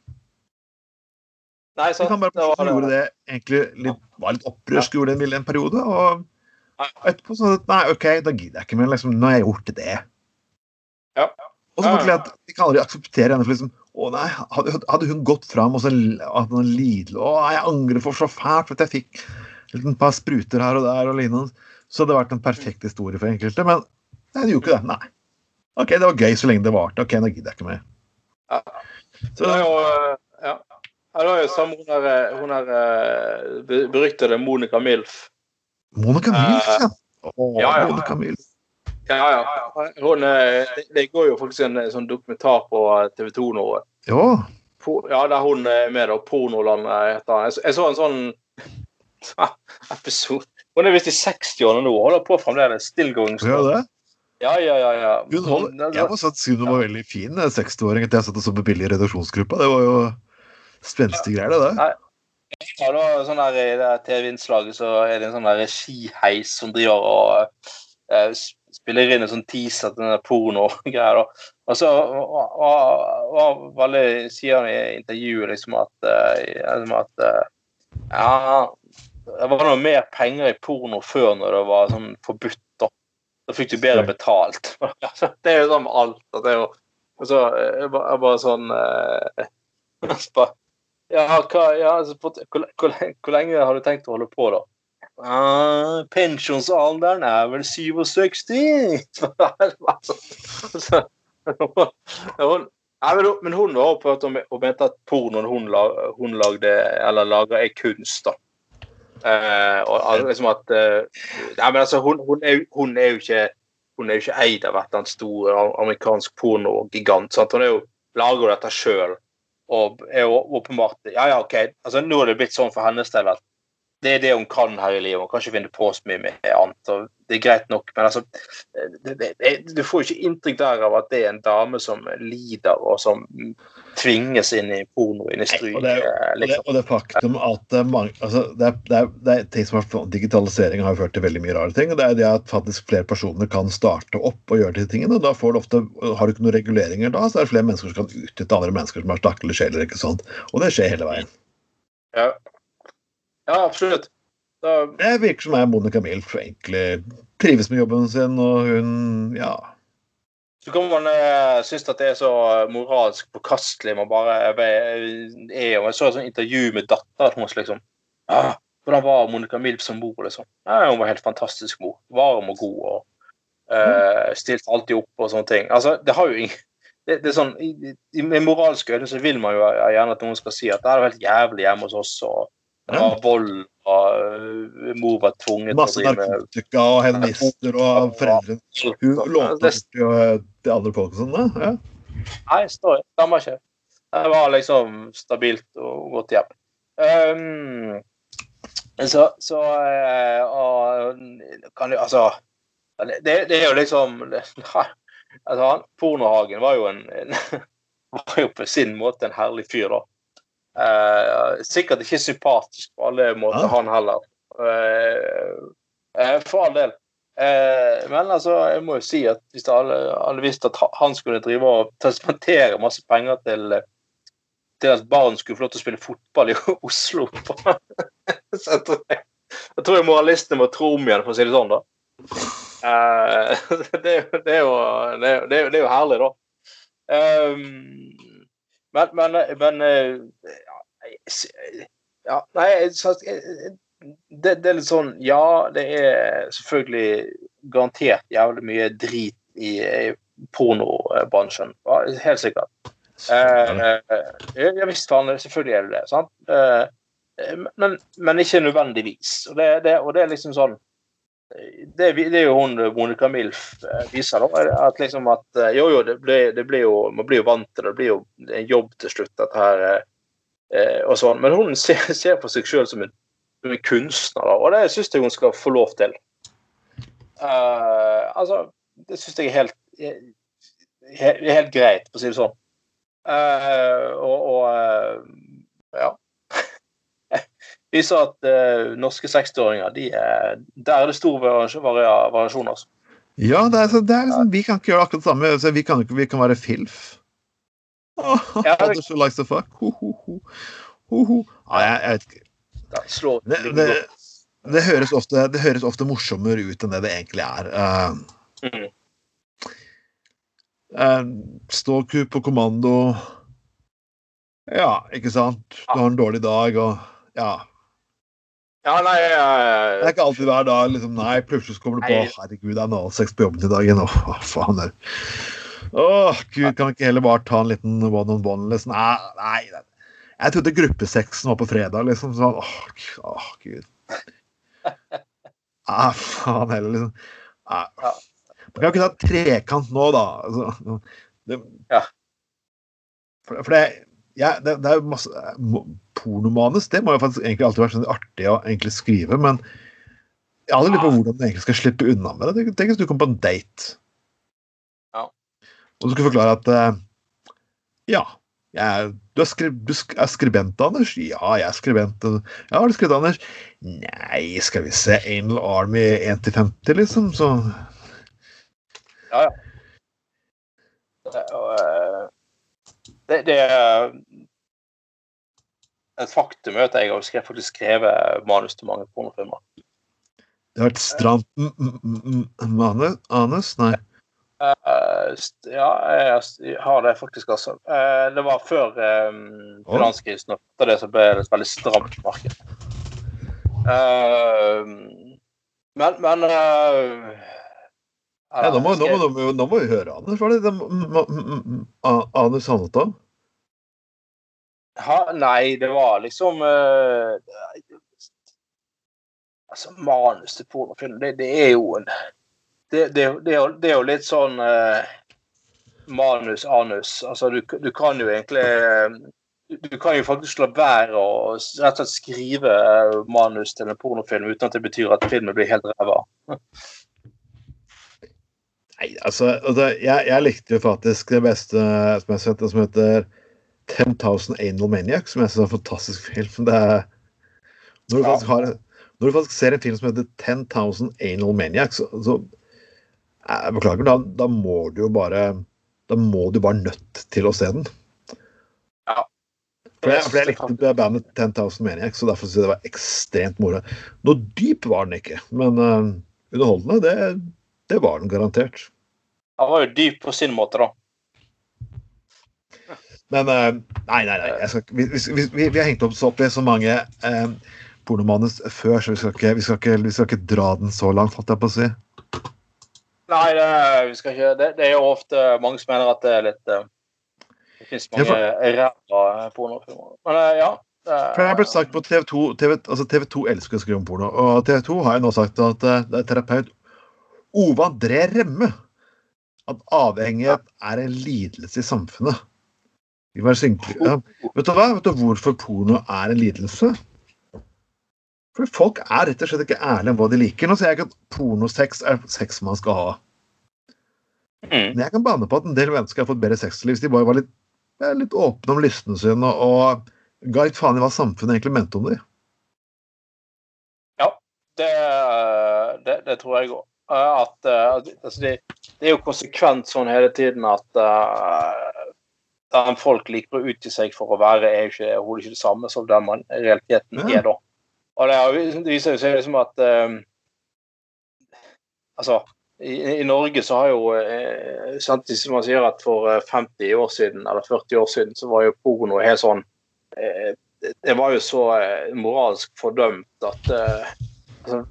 Nei, De fant bare Det var gjorde det egentlig litt, var litt opprørsk, gjorde det en, en periode. Og etterpå at Nei, OK, da gidder jeg ikke mer. Liksom, nå har jeg gjort det. Ja. Og så Ja, ja. at de kan aldri akseptere henne. for liksom, å nei, Hadde, hadde hun gått fram og så hadde hun lidelig Å, jeg angrer for så fælt for at jeg fikk et par spruter her og der og lignende. Så hadde det vært en perfekt historie for enkelte. Men nei, det gjorde ikke det. Nei. OK, det var gøy så lenge det varte. OK, nå gidder jeg ikke mer. Ja. Så, Det er jo, eh, ja. Ja, det var jo samme hun der, eh, hun der eh, beryktede Monica Milf. Monica Milf, ja. Å, ja, ja. Monica Milf. Ja, ja. Hun, det, går jo faktisk en sånn dokumentar på TV 2 nå. Ja. Ja, der hun er med, da. Pornoland eh, heter. Jeg så en sånn episode Hun er visst i 60-årene nå. Holder på fremdeles. Still going strong. gjør det? Ja, ja, ja. ja. Hun holder, jeg må siden hun var veldig fin, eh, 60-åring, at jeg satt og så på billig i redaksjonsgruppa. Det var jo spenstige greier, det der. Ja, det var sånn der, I det TV-innslaget så er det en sånn der skiheis som driver og eh, spiller inn en sånn teaser til den da. Og så og, og, veldig sier han i intervjuet liksom at, eh, liksom at uh, Ja, det var noe mer penger i porno før når det var sånn forbudt. Da Da fikk du bedre betalt. Altså, det er jo sånn med alt. at det er jo og så er det bare, bare sånn eh, ja, hva, ja så, hvor, hvor, hvor lenge har du tenkt å holde på, da? Uh, pensjonsalderen er vel 67. Så- hun, men, hun, var oppe hun mente at pornoen hun, lag, hun lagde, eller lager, er kunst. da. Eh, og liksom at uh, Nei, men altså, hun, hun, er, hun er jo ikke hun er jo ikke eid av et stor amerikansk pornogigant. sant? Hun er jo, lager dette sjøl. Og er jo åpenbart Ja, ja, OK. altså Nå er det blitt sånn for hennes del at det er det hun kan her i livet. Hun kan ikke finne på så mye med annet. og Det er greit nok, men altså det, det, det, Du får jo ikke inntrykk der av at det er en dame som lider, og som tvinges inn i pornoindustrien. Og eh, liksom. og det faktum at er mange, altså det, er, det, er, det er ting som har, Digitalisering har ført til veldig mye rare ting. og Det er det at faktisk flere personer kan starte opp og gjøre de tingene. og da får du ofte, Har du ikke noen reguleringer da, så er det flere mennesker som kan utnytte andre mennesker som har stakkelige sjeler. ikke sant? Og det skjer hele veien. Ja. Ja, absolutt. Da, Det virker som er Monica Milf egentlig trives med jobben sin, og hun Ja. Så kan man uh, synes at det er så moralsk forkastelig. Man bare er og Jeg så et sånt intervju med datteren hennes. liksom. Ah, hvordan var Monica Milf som mor? liksom? Nei, hun var helt fantastisk mor. Varm og god. og uh, Stilte alltid opp og sånne ting. Altså, det har jo ingen det, det er sånn, i, i, i moralske øyne så vil man jo gjerne at noen skal si at det er helt jævlig hjemme hos oss. og det var vold, og øh, mor var tvunget Masse til å drive narkotika og heroinister og foreldre Hun lånte jo til, eh, andre folk og sånn. Ja. Nei, står stemmer ikke. Det var liksom stabilt og godt hjem. Um, så så eh, og, kan jo Altså Det, det, det er jo liksom det, altså, Pornohagen var jo en, en var jo på sin måte en herlig fyr, da. Eh, sikkert ikke sympatisk på alle måter, han heller. Eh, eh, for all del. Men altså, jeg må jo si at hvis alle, alle visste at han skulle drive og testamentere masse penger til, til at barn skulle få lov til å spille fotball i Oslo Så jeg tror jeg, jeg tror moralistene må tro om igjen, for å si det sånn, da. Det er jo herlig, da. Um, men men, men eh, ja, jeg s- ja, Nei, det, det er litt sånn Ja, det er selvfølgelig garantert jævlig mye drit i, i pornobransjen. Ja, helt sikkert. Eh, eh, ja visst, selvfølgelig er det det. sant? Eh, eh, men, men ikke nødvendigvis. Og det, det, og det er liksom sånn det, det er jo hun Monica Milf eh, viser, da. At liksom at eh, Jo, jo, det blir, det blir jo Man blir jo vant til det. Det blir jo en jobb til slutt, dette her. eh, eh, og sånn. Men hun ser, ser på seg sjøl som, som en kunstner, da. Og det syns jeg hun skal få lov til. Uh, altså, det syns jeg er helt, helt, helt greit, for å si det sånn. Uh, og, og uh, ja. Viser at eh, norske 60-åringer, de er, der er det stor variasjon. varia- altså. Ja, det er, det er liksom, vi kan ikke gjøre akkurat det samme. Altså, vi, kan, vi kan være filf. Oh, Ja, det- so who likes to fuck. Ho, ho, ho. Ho, ho. Ja, jeg, jeg vet ikke. Det, det, det, høres ofte, det høres ofte morsommere ut enn det det egentlig er. Uh, Mm. uh, Ståku på kommando. Ja, ikke sant? Du har en dårlig dag, og ja. Ja, nei Det eh, er ikke alltid hver dag liksom, Nei, plutselig kommer du på Nei. Herregud, det er analsex på jobben i dag igjen. Åh, faen Der. det? Åh, gud, kan vi ikke heller bare ta en liten one on one, liksom? Nei, nei. Jeg trodde gruppesexen var på fredag, liksom. Sånn, åh, åh, gud. Nei, faen heller, liksom. Nei. Man kan jo ikke ta trekant nå, da. Altså, det, Ja. For, for det, ja, det, det er masse Pornomanus det må jo faktisk egentlig alltid være sånn artig å egentlig skrive, men jeg aldri lurt på hvordan du egentlig skal slippe unna med det. Tenk- hvis du kom på en date, Ja. og du skulle forklare at uh, Ja, jeg, du, er skri, du er skribent, Anders? Ja, jeg er skribent. Ja, har du skrevet, Anders? Nei, skal vi se Anal Army 1-50, liksom, så Ja, ja. Det, og, eh, det, det er et faktum at jeg har skrevet, faktisk skrevet manus til mange pornofilmer. Det har vært stramt mm, manus? Anus? Nei. Uh, ja, jeg har det faktisk, altså. Uh, det var før um, finanskrisen, og etter det så ble det et veldig stramt marked. Uh, men men eh, Ja, nå, må, nå, må, nå, må, nå må vi høre Anders. Hva er det det A- Anus handlet om? Ha, nei, det var liksom uh, Altså, manus til pornofilm, det, det er jo en Det, det, det, er, jo, litt sånn uh, manus-anus. Altså, du, du kan jo egentlig eh, Du kan jo faktisk la være å rett og slett skrive manus til en pornofilm uten at det betyr at filmen blir helt ræva. Nei, altså, altså jeg, jeg likte jo faktisk det beste som jeg har som heter 10,000 Anal Maniacs, som jeg synes er en fantastisk film. Det er, når, du Ja. har, når du faktisk ser en film som heter 10,000 Anal Maniacs, så, så jeg Beklager, da, da må du jo bare Da må du bare nødt til å se den. Ja. For jeg, for jeg likte det bandet 10,000 Maniacs, så derfor synes jeg det var ekstremt moro. Noe dyp var den ikke, men uh, underholdende, det, det var den garantert. Han var jo dyp på sin måte, da. Men eh, nei, nei, nei. Skal, vi, vi, vi, vi har hengt oss opp i så mange eh, pornomanus før, så vi skal, ikke, vi, skal ikke, vi skal ikke dra den så langt, holdt jeg på å si. Nei, det, vi skal ikke, det, det er jo ofte mange som mener at det er litt eh, Det fins Ja, mange ræva pornofilmer. Men eh, ja. det For det er blitt sagt på TV 2 TV, altså TV 2 elsker å skrive om porno, og TV 2 har jo nå sagt at eh, det er terapeut Ove André Remme at avhengighet er en lidelse i samfunnet. Vi må være single. Ja. Vet du hva? Vet du hvorfor porno er en lidelse? For folk er rett og slett ikke ærlige om hva de liker. Nå sier jeg ikke at pornosex er sex man skal ha. Mm. Men jeg kan bane på at en del mennesker har fått bedre sexliv hvis de bare var litt, eh, litt åpne om lystene sine og ga litt faen i hva samfunnet egentlig mente om dem. Det, det, det tror jeg òg. At at altså det, det er jo konsekvent sånn hele tiden at uh, den folk liker å utgi seg for å være, er jo ikke, overhodet ikke det samme som den man i realiteten Ja. er, da. Og det, er det viser seg liksom at um, Altså, i, i Norge så har jo eh, Samtidig som man sier at for eh, 50 år siden, eller 40 år siden, så var jo porno helt sånn eh, det- Det var jo så eh, moralsk fordømt at eh, altså,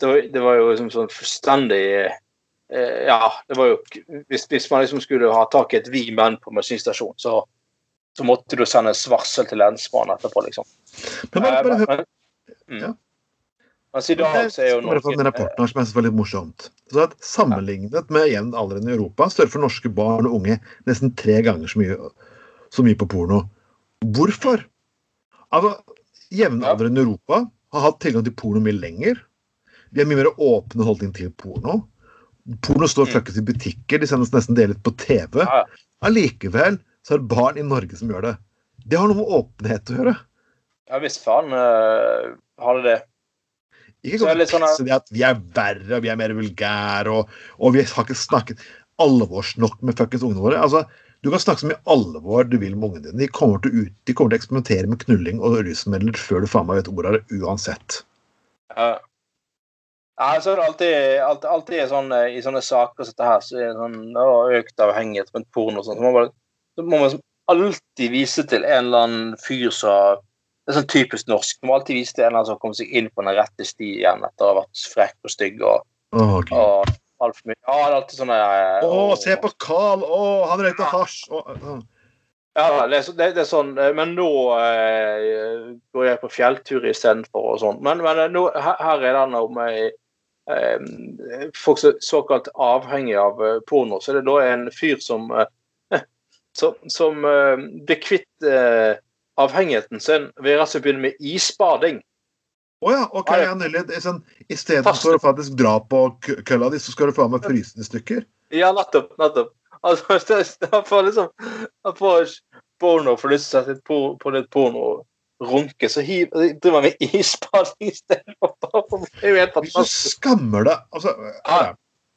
det, var, det var jo liksom sånn fullstendig eh, Ja, det var jo Hvis, hvis man liksom skulle ha tak i et vi menn på bensinstasjon, så, så måtte du sende et varsel til lensmannen etterpå, liksom. Men bare, bare Eh, hør mm. Ja. Mens i dag så er jo for den rapporten som jeg synes var litt morsomt. Så at Sammenlignet med jevnaldrende i Europa surfer norske barn og unge nesten tre ganger så mye, så mye på porno. Hvorfor? Altså, Jevnaldrende i Europa har hatt tilgang til porno mye lenger. De har mye mer åpne holdning til porno. Porno står Mm. fuckings i butikker, de sendes nesten delt på TV. Allikevel så er det barn i Norge som gjør det. Det har noe med åpenhet å gjøre. Ja visst faen uh, har det det. Ikke Så det sånn det at vi er verre, vi er mer vulgære, og, og vi har ikke snakket alvorsnok med fuckings ungene våre. Altså, du kan snakke så mye alvor du vil med ungene dine. De kommer til, ut, de kommer til å eksperimentere med knulling og rusmidler før du faen meg vet ordet av det, uansett. Ja. Ja, så er det alltid, alltid, alltid sånn, eh, i sånne saker som dette her, så er det sånn å, økt avhengighet med porno og sånn. Så man, så må man alltid vise til en eller annen fyr som Det er sånn typisk norsk. Man må alltid vise til en eller annen som kommer seg inn på den rette sti igjen etter å ha vært frekk og stygg og, Gud. og altfor mye. Ja, det er alltid sånne eh, Å, se på Carl! Å, han røykte hasj! Og, uh. Ja, det er, det, det er sånn eh, Men nå eh, går jeg på fjelltur istedenfor og sånn. Men, men eh, nå, her, her er det noe eh, eh, folk som er såkalt avhengige av eh, porno. Så er det da en fyr som eh, som, som eh, blir kvitt eh, avhengigheten sin ved å begynne med isbading. Å ja, OK, Ja, ja. ja, Sånn, Istedenfor å faktisk dra på kølla di, så skal du faen meg fryse den i stykker? Ja, nettopp. nettopp. Altså, han får liksom Han får porno får lyst til å sette på, på litt porno runke, så hiv, driver han med isbading istedenfor. Det er jo helt Hvis du skammer deg altså, Ja.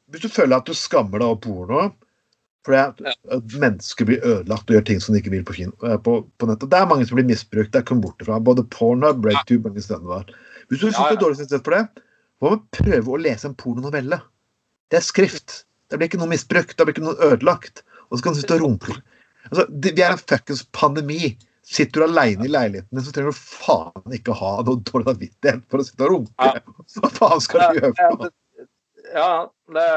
Hvis du føler at du skammer deg av porno fordi at mennesker blir ødelagt og gjør ting som de ikke vil på, eh, på, på nettet. Det er mange som blir misbrukt. Det er kommet bort fra. Både Pornhub, Breaktube mange steder der. Hvis du Ja, får ja. dårlig samvittighet for det, hva med å prøve å lese en pornonovelle? Det er skrift. Det blir ikke noe misbrukt. Det blir ikke noe ødelagt. Og så kan du sitte og runke. Altså, det, vi er en fuckings pandemi. Sitter du aleine i leiligheten din, så trenger du faen ikke ha noe dårlig samvittighet for å sitte og runke. Hva faen skal du gjøre for noe? Ja, det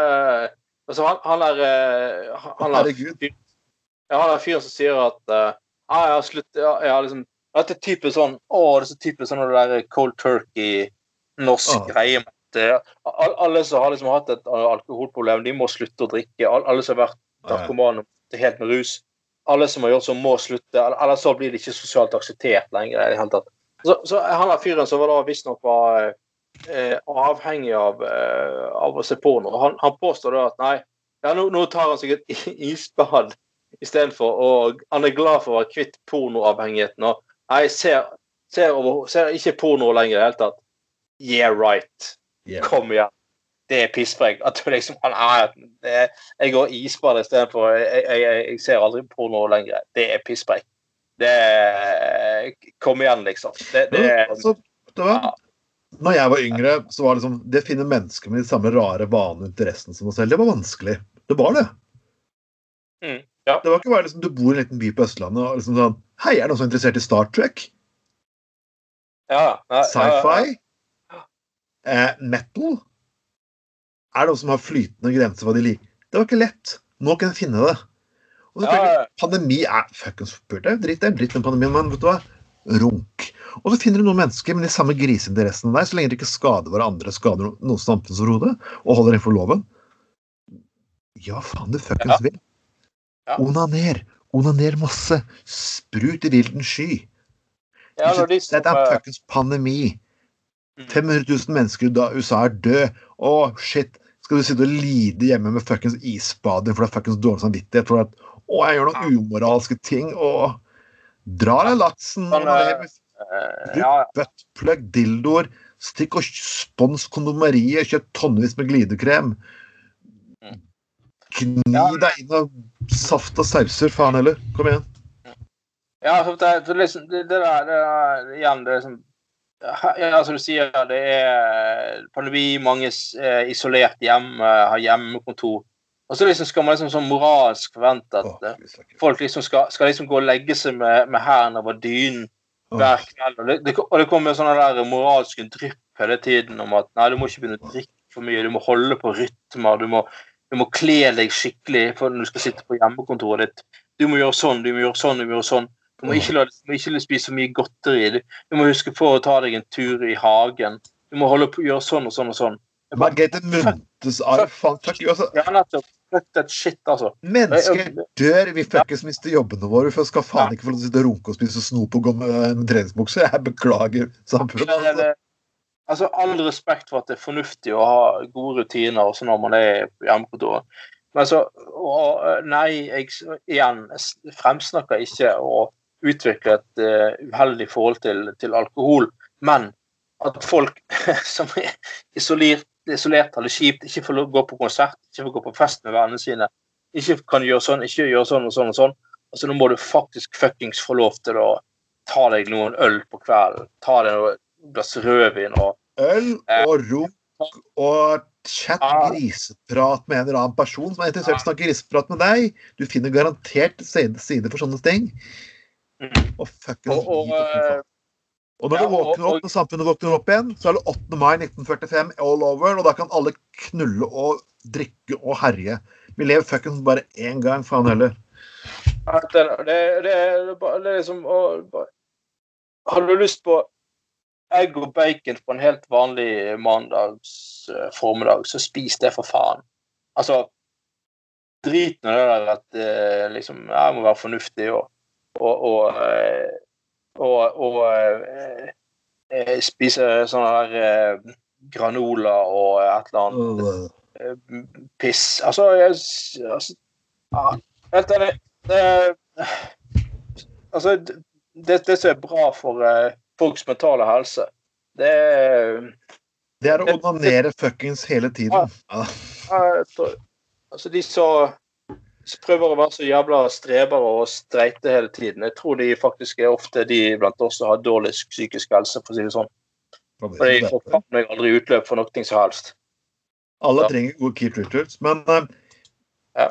Altså, han, han er eh, han- er fyren Ja, fyren som sier at uh, ah, jeg har slutt, ja, jeg har liksom Dette er typisk sånn Å, det er så typisk sånn det der cold turkey, norsk Ah. greie. eh, Alle som har liksom hatt et alkoholproblem, de må slutte å drikke. All, Alle som har vært narkomane det helt med rus. Alle som har gjort sånn, må slutte. eller- så blir det ikke sosialt akseptert lenger. i hele tatt. Så, så han er fyren som var da visstnok var eh, avhengig av, eh, av å se porno. Han, han påstår da at nei, ja, nå, nå tar han seg et isbad istedenfor. Og han er glad for å være kvitt pornoavhengigheten. Og nei, ser, ser, over, ser ikke porno lenger i det hele tatt. Yeah, right. Yeah. Kom igjen. Det er pisspreik. At du liksom det er, Jeg går isbad istedenfor. Jeg, jeg, jeg, ser aldri porno lenger. Det er pisspreik. Det er Kom igjen, liksom. Det, det Men, altså, du? Ja. Når jeg var yngre, så var det liksom Det å finne mennesker med de samme rare vanene og interessene som oss selv, det var vanskelig. Det var det. Mm, ja. Det var ikke bare liksom du bor i en liten by på Østlandet og liksom sånn Hei, er det noen som er interessert i Star Trek? ja, ja, ja, Sci-fi? Eh, metal? Er det noen som har flytende grenser for hva de liker? Det var ikke lett. Nå kan jeg finne det. Og selvfølgelig. Pandemi er fuckings forpult. Det er dritt, det er dritt med pandemien, men vet du hva? Runk. Og så finner du noen mennesker med de samme griseinteressene der, så lenge de ikke skader hverandre, skader no- noen samfunnsoverhode, og holder innenfor loven. Ja, faen du fuckings Ja. vil. Ja. Onaner. Onaner masse. Sprut i vilden sky. Ja, de som, Dette er fuckings pandemi. 500 000 mennesker da USA er død. Å, shit. Skal du sitte og lide hjemme med fuckings isbading for det er fuckings dårlig samvittighet for at å, jeg gjør noen umoralske ting og drar deg laksen Sånn, og eh, lever Eh, Bruk buttplug, dildoer, stikk og spons kondomeriet, kjøp tonnevis med glidekrem. Mm. Gni deg inn av saft og sauser, faen heller. Kom igjen. ja det, liksom, det, det der det Igjen, det liksom ja, som du sier, det er pandemi, mange er isolert hjemme, har hjemmekontor. Og så liksom skal man liksom sånn moralsk forvente at eh, snakker. folk liksom skal, skal liksom gå og legge seg med, med hæren over dynen hver kveld. Og det, det, og det kommer sånne der moralske drypp hele tiden om at nei, du må ikke begynne å drikke for mye, du må holde på rytmer, du må, du må kle deg skikkelig for når du skal sitte på hjemmekontoret ditt. Du må gjøre sånn, du må gjøre sånn, du må gjøre sånn. Du må ikke, la, du må ikke spise så mye godteri. Du, må huske på å ta deg en tur i hagen. Du må holde på å gjøre sånn og sånn og sånn. Margrethe Muntes arv. Fuck you. Altså, ja, nettopp. Fuck that shit, altså. mennesker dør. Vi fuckings mister jobbene våre. For skal faen ikke få lov til å sitte og runke og spise snop og gå med en treningsbukse. Jeg beklager samfunnet. Altså. altså, all respekt for at det er fornuftig å ha gode rutiner også når man er på hjemmekontoret. Men altså, og, nei, jeg igjen jeg fremsnakker ikke å utvikle et uh, uheldig forhold til, til alkohol, men at folk som er isolert, isolert det kjipt, ikke får gå på konsert, ikke får gå på fest med vennene sine, ikke kan gjøre sånn, ikke gjøre sånn og sånn og sånn. Altså, nå må du faktisk fuckings få lov til å ta deg noen øl på kvelden. Ta deg noe glass rødvin og Øl og runk og chat griseprat med en eller annen person som er interessert i å snakke griseprat med deg. Du finner garantert side for sånne ting. Mm. Og fuckings Og, og, Og når Ja, du våkner opp, når samfunnet våkner opp igjen, så er det 8. mai 1945 all over, og da kan alle knulle og drikke og herje. Vi lever fuckings bare én gang, faen heller. Det, det, det, det liksom Har du lyst på egg og bacon på en helt vanlig mandags formiddag, så spis det for faen. Altså Drit nå i det der at eh, liksom, jeg må være fornuftig og og, og, eh, og, og eh, eh, spise sånne eh, granola og et eller annet piss. Altså, jeg, altså ja, Helt enig. Det, altså, det, det som er bra for folks mentale helse, det Det er å onanere fuckings hele tiden. Ja. ja. Altså, de så som prøver å være så jævla strebere og streite hele tiden, jeg tror de faktisk er ofte de blant oss som har dårligst psykisk helse, for å si det sånn. For de får meg aldri utløp for noe som helst. Alle Ja. trenger gode keep rituals, men uh, Ja.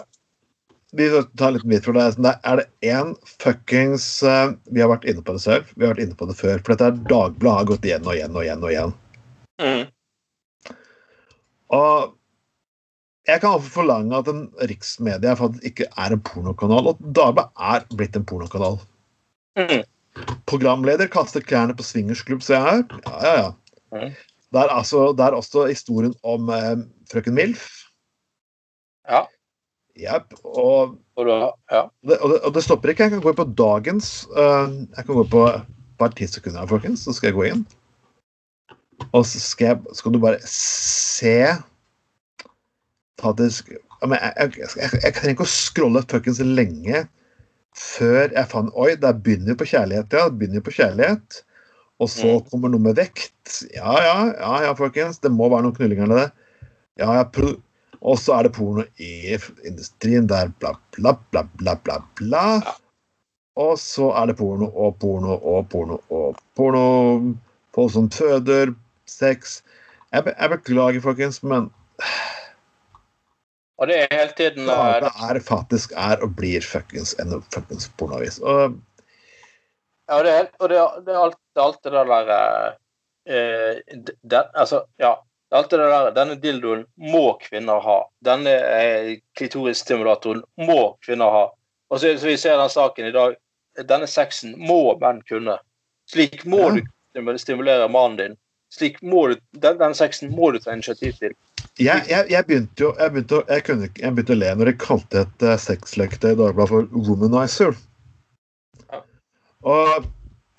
Vi tar litt midt for det. Er det én fuckings uh, Vi har vært inne på det selv. Vi har vært inne på det før. For dette er Dagbladet har gått igjen og igjen og igjen. Og igjen. Mm. Og jeg kan altså forlange at en riksmedia ikke er en pornokanal, og Dagbladet er blitt en pornokanal. Mm. Programleder kaster klærne på swingersklubb, ser jeg her. Ja, ja, ja. Mm. Det er, altså, det er også historien om eh, frøken Milf. Ja. Jepp. Og, Og da, ja. det, og, det, og det stopper ikke. Jeg kan gå på dagens uh, Jeg kan gå på bare ti sekunder, folkens, så skal jeg gå inn. Og så skal, jeg, skal du bare se ta det, sk- ja, men jeg, jeg, jeg, jeg trenger ikke å scrolle fuckings lenge før jeg fant Oi, det begynner jo på kjærlighet, ja. Begynner på kjærlighet. Og så Mm. kommer noe med vekt. Ja, ja, ja, ja, folkens. Det må være noen knullinger i det. Ja, ja, og så er det porno i industrien der bla, bla, bla, bla, bla, bla. Og så er det porno og porno og porno og porno. Folk som føder, sex. Jeg, be, jeg beklager, folkens, men Og det er hele tiden Ja, det er faktisk er og blir fuckings en fuckings pornoavis. Og Ja, det er, og det er, det er alt, det alt det der eh, eh, den, Altså, ja. Alt det der Denne dildoen må kvinner ha. Denne eh, klitorisstimulatoren må kvinner ha. Og så, så vi ser den saken i dag. Denne sexen må menn kunne. Slik må Ja. du stimulere mannen din. Slik må du, den, den sexen må du ta initiativ til. Jeg, jeg, jeg begynte jo jeg begynte, jeg kunne, jeg begynte å le når de kalte et uh, sexleketøy i Dagbladet for womanizer. Og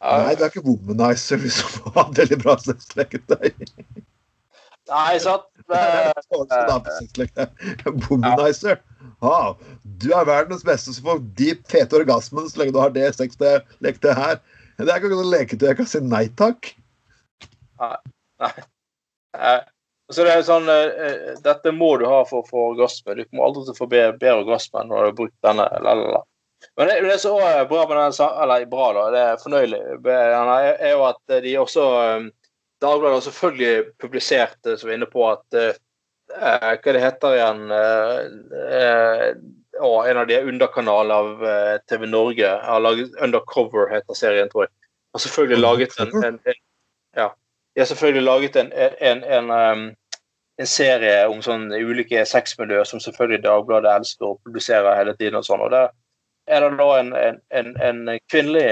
Nei, det er ikke womanizer hvis du har veldig bra sexleketøy. Nei, sant? Womanizer. Ah, du er verdens beste som får de fete orgasmene så lenge du har det sexleketøyet her. Det er ikke noe leketøy jeg kan si nei takk. Nei. nei. Eh, Så det er jo sånn uh, Dette må du ha for å få orgasme. Du kommer aldri til å få bedre, bedre orgasme når du har brukt denne. Lalala. Men det, det er så eh, bra med den sa- Eller bra, da. Det er fornøyelig. med er jo at de også eh, Dagbladet har selvfølgelig publisert, eh, som vi er inne på, at eh, eh, Hva det heter igjen uh, uh, En av de underkanalene av eh, TV Norge har laget Undercover, heter serien, tror jeg. Har selvfølgelig laget en, en, en Ja. De har selvfølgelig laget en, en, en, um, en serie om sånn ulike sexmiljøer som selvfølgelig Dagbladet elsker å publisere hele tiden. og sånn, og Der er det da en, en, en, kvinnelig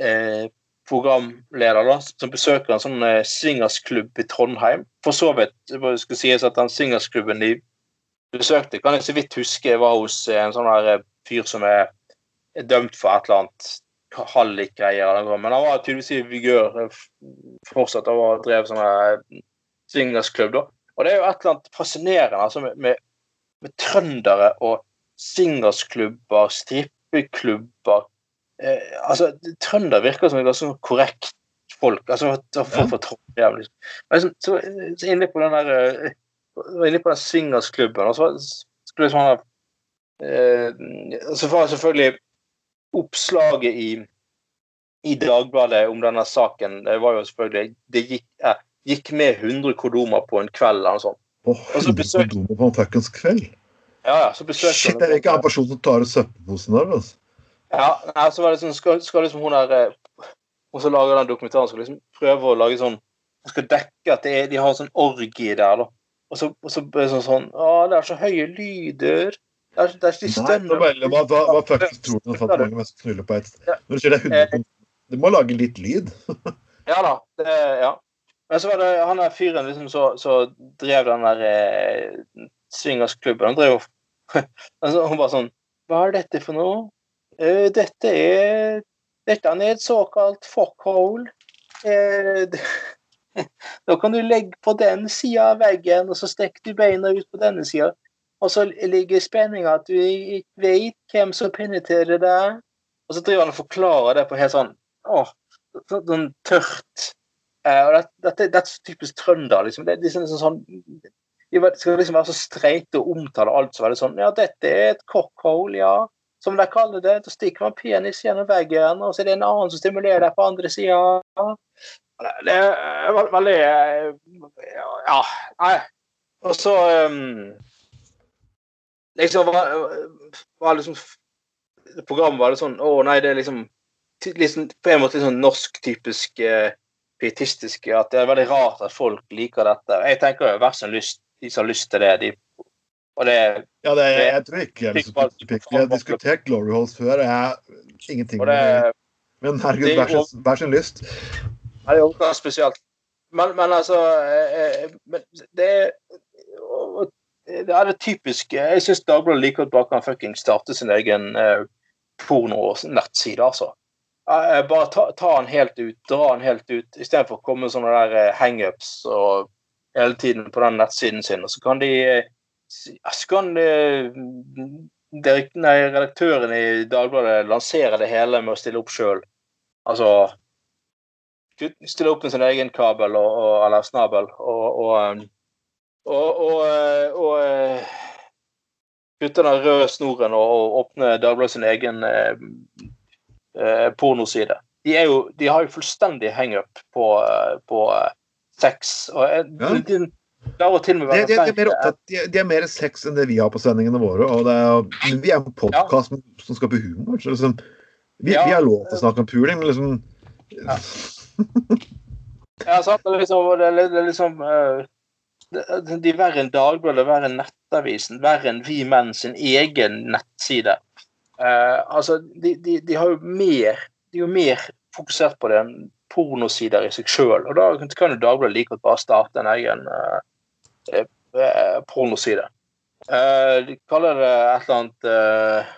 eh, programleder da, som besøker en sånn eh, swingersklubb i Trondheim. For så vidt det skal sies at den swingersklubben de besøkte, kan jeg så vidt huske var hos en sånn her eh, fyr som er, dømt for et eller annet hallikgreier. Men han var tydeligvis i vigør eh, fortsatt og drev sånn swingersklubb. da. Og det er jo et eller annet fascinerende altså med, med, med trøndere og swingersklubber, strippeklubber. Eh, altså, Trønder virker som et sånn korrekt folk. altså for, for Trondheim, liksom. Men så, så, så inne på den der eh, var inne på den swingersklubben, og så skulle liksom sånn her eh, Så var selvfølgelig oppslaget i, i Dagbladet om denne saken. Det var jo selvfølgelig Det gikk, eh, gikk med 100 kondomer på en kveld eller noe sånt. Åh, Og så besøk- kondomer på en fuckings kveld. Ja, ja, så besøkte Shit, det er ikke en person som tar ut søppelposen der. Altså. Ja, nei, så var det sånn, skal, skal liksom hun der eh, Hun som lager den dokumentaren, skal liksom prøve å lage sånn Hun skal dekke at det er, de har sånn orgie der, da. Og så, og så blir det sånn sånn Å, det er så høye lyder. Det er, det er de Nei, stønner nå hva, hva faktisk tror du at mange mennesker knuller på ett. Når du sier det er 100 kon- Du må lage litt lyd. Ja da. Det, ja. Men så var det han der fyren liksom så, så drev den der eh, swingersklubben. Han drev altså, Hun bare sånn Hva er dette for noe? Uh, dette er Dette er et såkalt fuckhole. Uh, da kan du legge på den sida av veggen, og så stikker du beina ut på denne sida. Og så ligger spenninga at du ikke vet hvem som penetrerer deg. Og så driver han og forklarer det på helt sånn åh, sånn tørt. Eh, og dette, dette, er typisk trønder. liksom. Det, er liksom sånn, de skal liksom være så streite og omtale alt så veldig sånn Ja, dette er et cockhole, ja. Som de kaller det. Da stikker man penis gjennom veggen, og så er det en annen som stimulerer deg på andre sida. Det, det er veldig Ja, nei. Og så um, Liksom var, var liksom Programmet var det sånn Å nei, det er liksom liksom, på en måte litt sånn norsk-typisk eh, pietistisk at det er veldig rart at folk liker dette. Jeg tenker jo hver sin lyst, de som har lyst til det, de det Ja, det, jeg, jeg tror ikke jeg. Vi har diskutert Glory Holes før. Jeg er ingenting det, med Men herregud, vær sin, hver sin lyst. Nei, det er jo spesielt. Men, men altså eh, eh, men Det er det er det typiske. Jeg syns Dagbladet like godt bare kan fucking starte sin egen eh, porno-nettside, altså. Eh, bare ta, ta den helt ut, dra den helt ut, istedenfor å komme med sånne der eh, hangups og hele tiden på den nettsiden sin. Og så kan de eh, så kan de, nei, redaktøren i Dagbladet lansere det hele med å stille opp sjøl. Altså stille opp med sin egen kabel og, og, eller snabel og, og, og, og, og putte den røde snoren og, og åpne Dagbladet sin egen pornoside. De, jo, de har jo fullstendig hangup på, eh, på eh, sex. Og eh, Ja. de, de er mer opptatt, de, er mer sex enn det vi har på sendingene våre. Og det er, vi er en podkast som skal på humor. Så liksom, vi, Ja. vi har lov til å snakke om puling, men liksom Ja. Ja, sant. Det er liksom, det er, det liksom eh, De er verre enn Dagbladet, verre enn Nettavisen, verre enn Vi Menn sin egen nettside. Eh, altså, de, de, de har jo mer De er jo mer fokusert på det enn pornosider i seg sjøl. Og da kan jo Dagbladet like godt bare starte en egen eh, eh, pornoside. Eh, de kaller det et eller annet eh,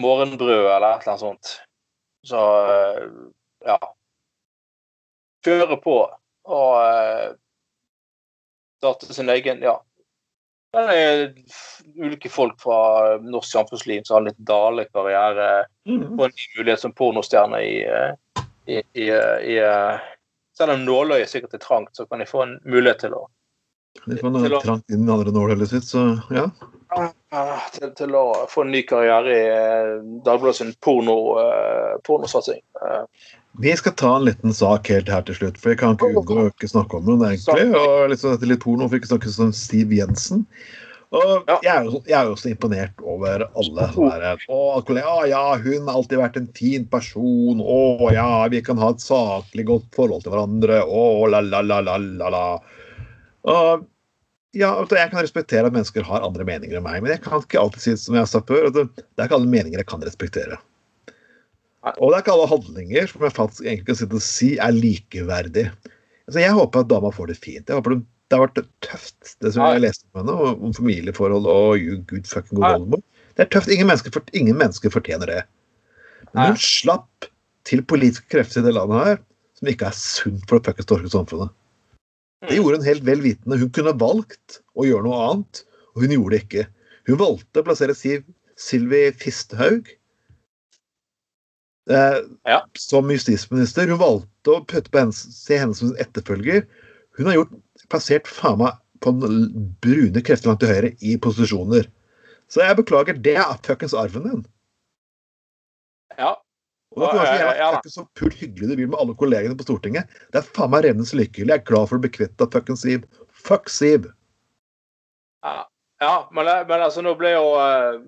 morgenbrød eller et eller annet sånt. Så eh, ja. kjøre på og starte sin egen Ja. Det er ulike folk fra norsk samfunnsliv som har litt dale karriere, Mm. og en ny mulighet som pornostjerne i, eh, i, i, i Selv om nåløyet sikkert er trangt, så kan de få en mulighet til å De får noe trangt inn andre nåløyet sitt, så ja. Til, til å få en ny karriere i eh, Dagbladet sin porno, eh, pornosatsing. Vi skal ta en liten sak helt her til slutt, for jeg kan ikke unngå å ikke snakke om den egentlig. Og litt, sånn etter litt porno, for ikke snakke om Siv Jensen. Og jeg er, jo, jeg er jo så imponert over alle sånne. Å, ja, hun har alltid vært en fin person. Å ja, vi kan ha et saklig godt forhold til hverandre. Å, la, la, la, la, la, la. Og ja, jeg kan respektere at mennesker har andre meninger enn meg, men jeg kan ikke alltid si som jeg har sagt før, at det, det er ikke alle meninger jeg kan respektere. Og det er ikke alle handlinger som jeg faktisk egentlig kan sitte og si er likeverdig. Så jeg håper at dama får det fint. Jeg håper det, det har vært tøft, det som jeg leste om henne, om familieforhold og you good fucking Nei. oldemor. Det er tøft. Ingen mennesker, ingen mennesker fortjener det. Men hun slapp til politiske krefter i det landet her som ikke er sunt for det fuckings norske samfunnet. Det gjorde hun helt vel vitende. Hun kunne valgt å gjøre noe annet, og hun gjorde det ikke. Hun valgte å plassere Siv, Sylvi Fisthaug eh, Ja. som justisminister. Hun valgte å putte på henne, se henne som sin etterfølger. Hun har gjort, plassert faen meg på den brune krefter langt til høyre i posisjoner. Så jeg beklager, det er fuckings arven din. ja. Og det er ikke Ja, ja, så pult hyggelig du vil med alle kollegene på Stortinget. Det er faen meg revnende lykkelig. Jeg er glad for å bli kvitt av fuckings Siv. Fuck Siv. Ja, ja men, men altså, nå ble jo eh,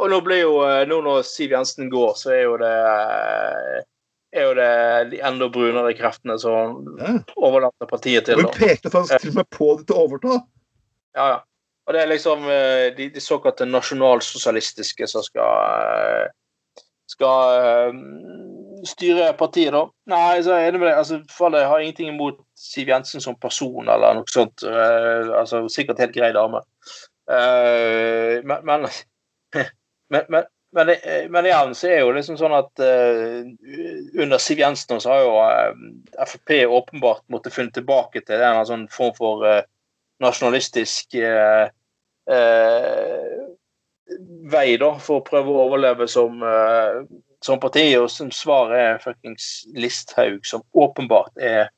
Og nå blir jo eh, Nå når Siv Jensen går, så er jo det eh, er jo det de enda brunere kreftene som Ja. overlater partiet til. Og hun pekte faktisk til og med på det til å overta. Ja, ja. Og det er liksom eh, de, de såkalte nasjonalsosialistiske som skal skal styre partiet, da. Nei, så er enig med deg. Altså, for jeg har ingenting imot Siv Jensen som person eller noe sånt. Altså, Sikkert helt grei dame. Men men, men, men men, det- men igjen så er jo liksom sånn at uh, under Siv Jensen så har jo uh, Frp åpenbart måttet funnet tilbake til en sånn form for uh, nasjonalistisk uh, eh, vei da, for å prøve å overleve som, eh, som parti. Og som svar er fuckings Listhaug, som åpenbart er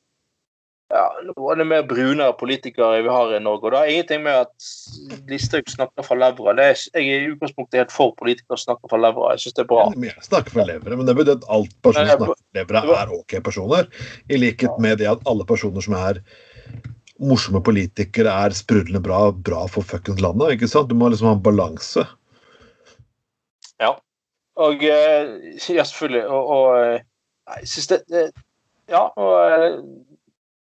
ja, noe av det mer brunere politikere vi har i Norge. Og det har ingenting med at Listhaug snakker fra levra. Er, jeg er i utgangspunktet helt for politikere som snakker fra levra. Jeg syns det er bra. Snakker for levra, men det betyr at alt personer som snakker for levra, er ok personer. I likhet med det at alle personer som er morsomme politikere, er sprudlende bra, bra for fuckings landet. ikke sant? Du må liksom ha en balanse. Ja. Og eh, ja, selvfølgelig. Og, og eh, jeg synes det, det Ja, og eh,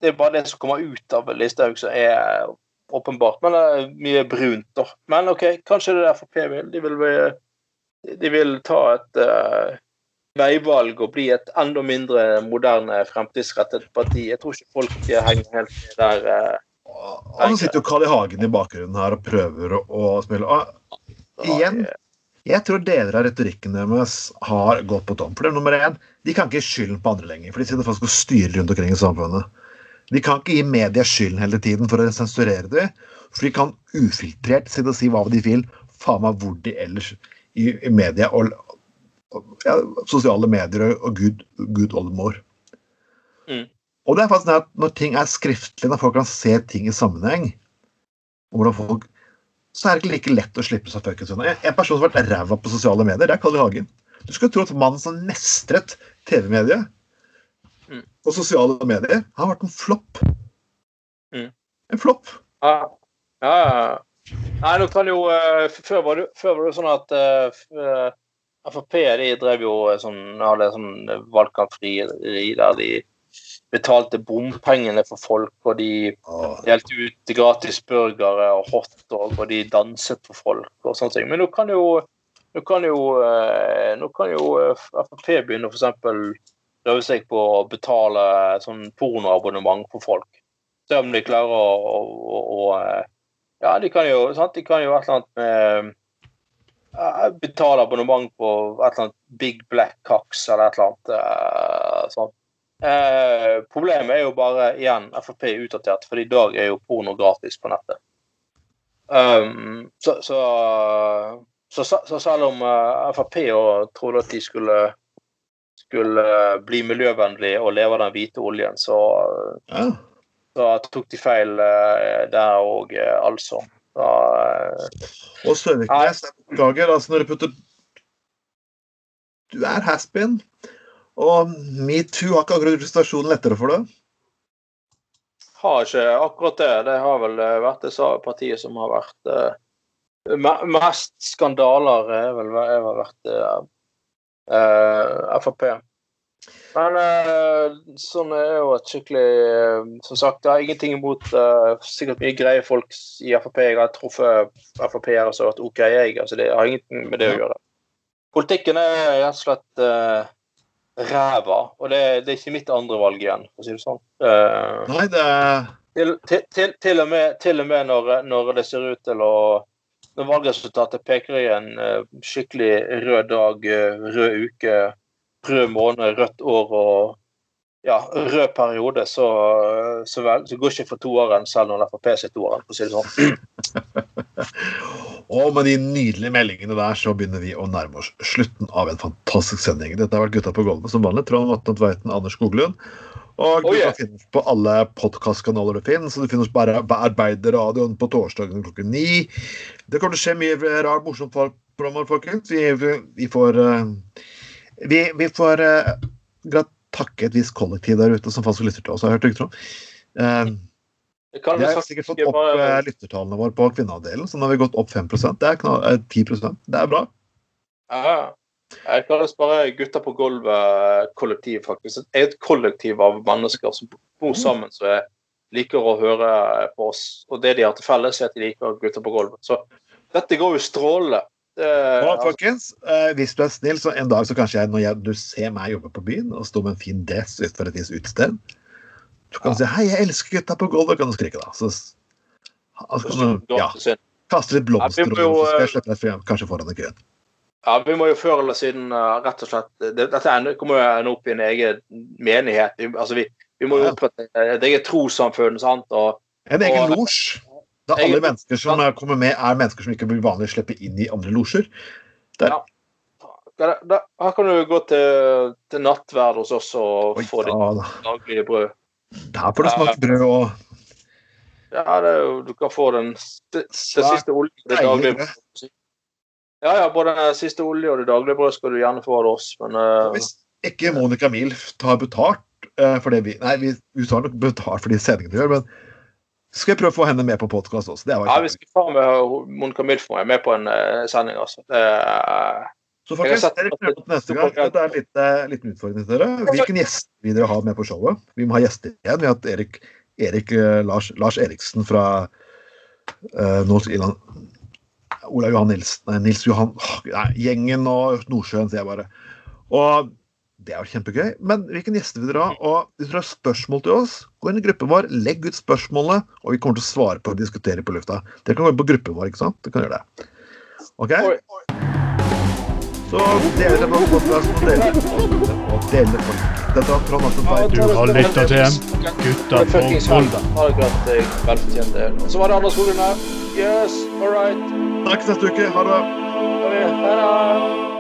det er bare det som kommer ut av Listhaug som er åpenbart. Men det er mye brunt, da. Men OK, kanskje det er Frp vil. De vil, de vil ta et uh, veivalg og bli et enda mindre moderne, fremtidsrettet parti. Jeg tror ikke folk henger helt der. Uh, Og så sitter jo Carl I. Hagen i bakgrunnen her og prøver å, spille. Og igjen, jeg tror deler av retorikken deres har gått på tom. For det er nummer én, de kan ikke skylden på andre lenger. For de sitter faktisk og styrer rundt omkring i samfunnet. De kan ikke gi media skylden hele tiden for å sensurere det. For de kan ufiltrert sitte og si hva de vil, faen meg hvor de ellers i, i media og, ja, sosiale medier og, og gud, gud oldemor. Mm. Og det er faktisk det at når ting er skriftlig, når folk kan se ting i sammenheng, folk så er det ikke like lett å slippe seg fuckings unna. En person som har vært ræva på sosiale medier, det er Kalle I. Hagen. Du skulle tro at mannen som mestret TV-mediet Og sosiale medier, har vært en flopp. Mm. En flopp. Ja, ja. ja. Nei, nå kan jo eh, Før var det, før var det sånn at uh, eh, Frp de drev jo sånn, hadde sånn valgkampfrieri der de betalte bompengene for folk, og de delte ut gratis burgere og hotdog, og de danset for folk og sånne ting. Men nå kan jo nå kan jo, eh, nå kan jo eh, Frp begynne for eksempel prøve seg på å betale sånn pornoabonnement for folk. Se om de klarer å, å, å, eh, Ja, de kan jo sant? De kan jo et eller annet med eh, Betale abonnement på et eller annet Big Black Cox eller et eller annet eh. Eh, problemet er jo bare igjen Frp er utdatert, for i dag er jo porno gratis på nettet. Um, så, så, så, så, selv om uh, Frp trodde at de skulle skulle bli miljøvennlig og leve av den hvite oljen, så, Ja. så tok de feil uh, der òg, uh, altså. Så, uh, Og Søviknes, jeg beklager, altså når du putter Du er has-been, og metoo har ikke akkurat gjort situasjonen lettere for deg. har ikke akkurat det. Det har vel vært det partiet som har vært mest skandaler, er vel er vel vært Frp. Men uh, sånn er jo et skikkelig uh, Som sagt, jeg har ingenting imot sikkert mye greie folk i Frp. Jeg har truffet Frp-ere som har vært OK, jeg. Altså, det har ingenting med det å gjøre. Politikken er rett og slett uh, ræva, og det, det er ikke mitt andre valg igjen, for å si det sånn. Uh, Nei, det til, til, til, og med, til og med når, når det ser ut til å Når valgresultatet peker i en eh, skikkelig rød dag, eh, rød uke, rød måned, rødt år og ja, rød periode, så, så, vel, så går ikke for toåren selv når Frp sier toåren, for å si det sånn. Og med de nydelige meldingene der, så begynner vi å nærme oss slutten av en fantastisk sending. Dette har vært Gutta på gulvet som vanlig. Trond Vatne Tveiten, Anders Skoglund. Og du Oh, yeah. kan finne oss på alle podkastkanaler det finnes. Så du finner oss bare på Arbeiderradioen på torsdagen klokken ni. Det kommer til å skje mye rart, morsomt framover, folkens. Vi, vi, vi får eh, Vi, vi får uh, takke et visst kollektiv der ute som faktisk lytter til oss, har jeg hørt rykter om. Eh, Det vi har sikkert fått opp eh, lyttertallene våre på kvinneavdelen, så nå har vi gått opp 5 Det er kna- eh, 10 Det er bra. Ja. Jeg kan bare Gutter på gulvet-kollektiv, faktisk. Det er et kollektiv av mennesker som bor sammen, som er- liker å høre på oss. Og det de har til felles, er at de liker Gutter på gulvet. Så dette går jo strålende. Det, Og altså, folkens, eh, hvis du er snill, så en dag så kanskje jeg, når jeg, du ser meg jobbe på byen og stå med en fin dress utenfor et visst utested, så kan du si 'Hei, jeg elsker gutta på gulvet', kan du skrike da. Så, s- så kan du ja, kaste litt blomster, og så skal jeg eh, slippe deg kanskje foran i køen. Ja, vi må jo før eller siden uh, rett og slett det, Dette kommer jo ende opp i en egen menighet. Vi, altså, vi, vi må jo opprette et eget trossamfunn, sant. Og, En egen losj. Da alle mennesker som eh, kommer med, er mennesker som ikke blir vanlig slippe inn i andre losjer. Ja. her kan du gå til, til nattverd hos oss og Oi, få ditt ja, da. daglige brød. Der får du smake brød og Ja, det du kan få den, det, det siste oljen til daglig brød. Ja, ja, både siste olje og det daglige brød skal du gjerne få av oss, men uh, Hvis ikke Monica Milf tar betalt uh, for det vi Nei, vi, hun tar nok betalt for de sendingene vi gjør, men skal jeg prøve å få henne med på podkast også. Det ja, vi skal få med Monica Milf med på en uh, sending, altså. Det, er- Så folkens, dere prøver det- på neste gang. Dette er litt, eh, liten utfordring til dere. Hvilken gjest vil dere ha med på showet? Vi må ha gjester igjen. Vi har hatt Erik, Erik Lars, Lars Eriksen fra uh, North-Irland. Olav Johan Nilsen Nei, Nils Johan nei, Gjengen og Nordsjøen, sier jeg bare. Og det er jo kjempegøy. Men hvilken gjester vil dere ha? Og hvis dere har spørsmål til oss, gå inn i gruppen vår, legg ut spørsmålene, og vi kommer til å svare på og diskutere på lufta. Dere kan gå inn på gruppen vår, ikke sant? Dere kan gjøre det. OK? Oi, Så dele det på podkasten, dele deler og dele det på Dette var Trond Atten Tveit. Du har lytta til en Gutta på Volda. Jeg velfortjente det. Og så var det Anders Skoglund her. Yes, all right. Takk neste uke. Ha det. Ha det.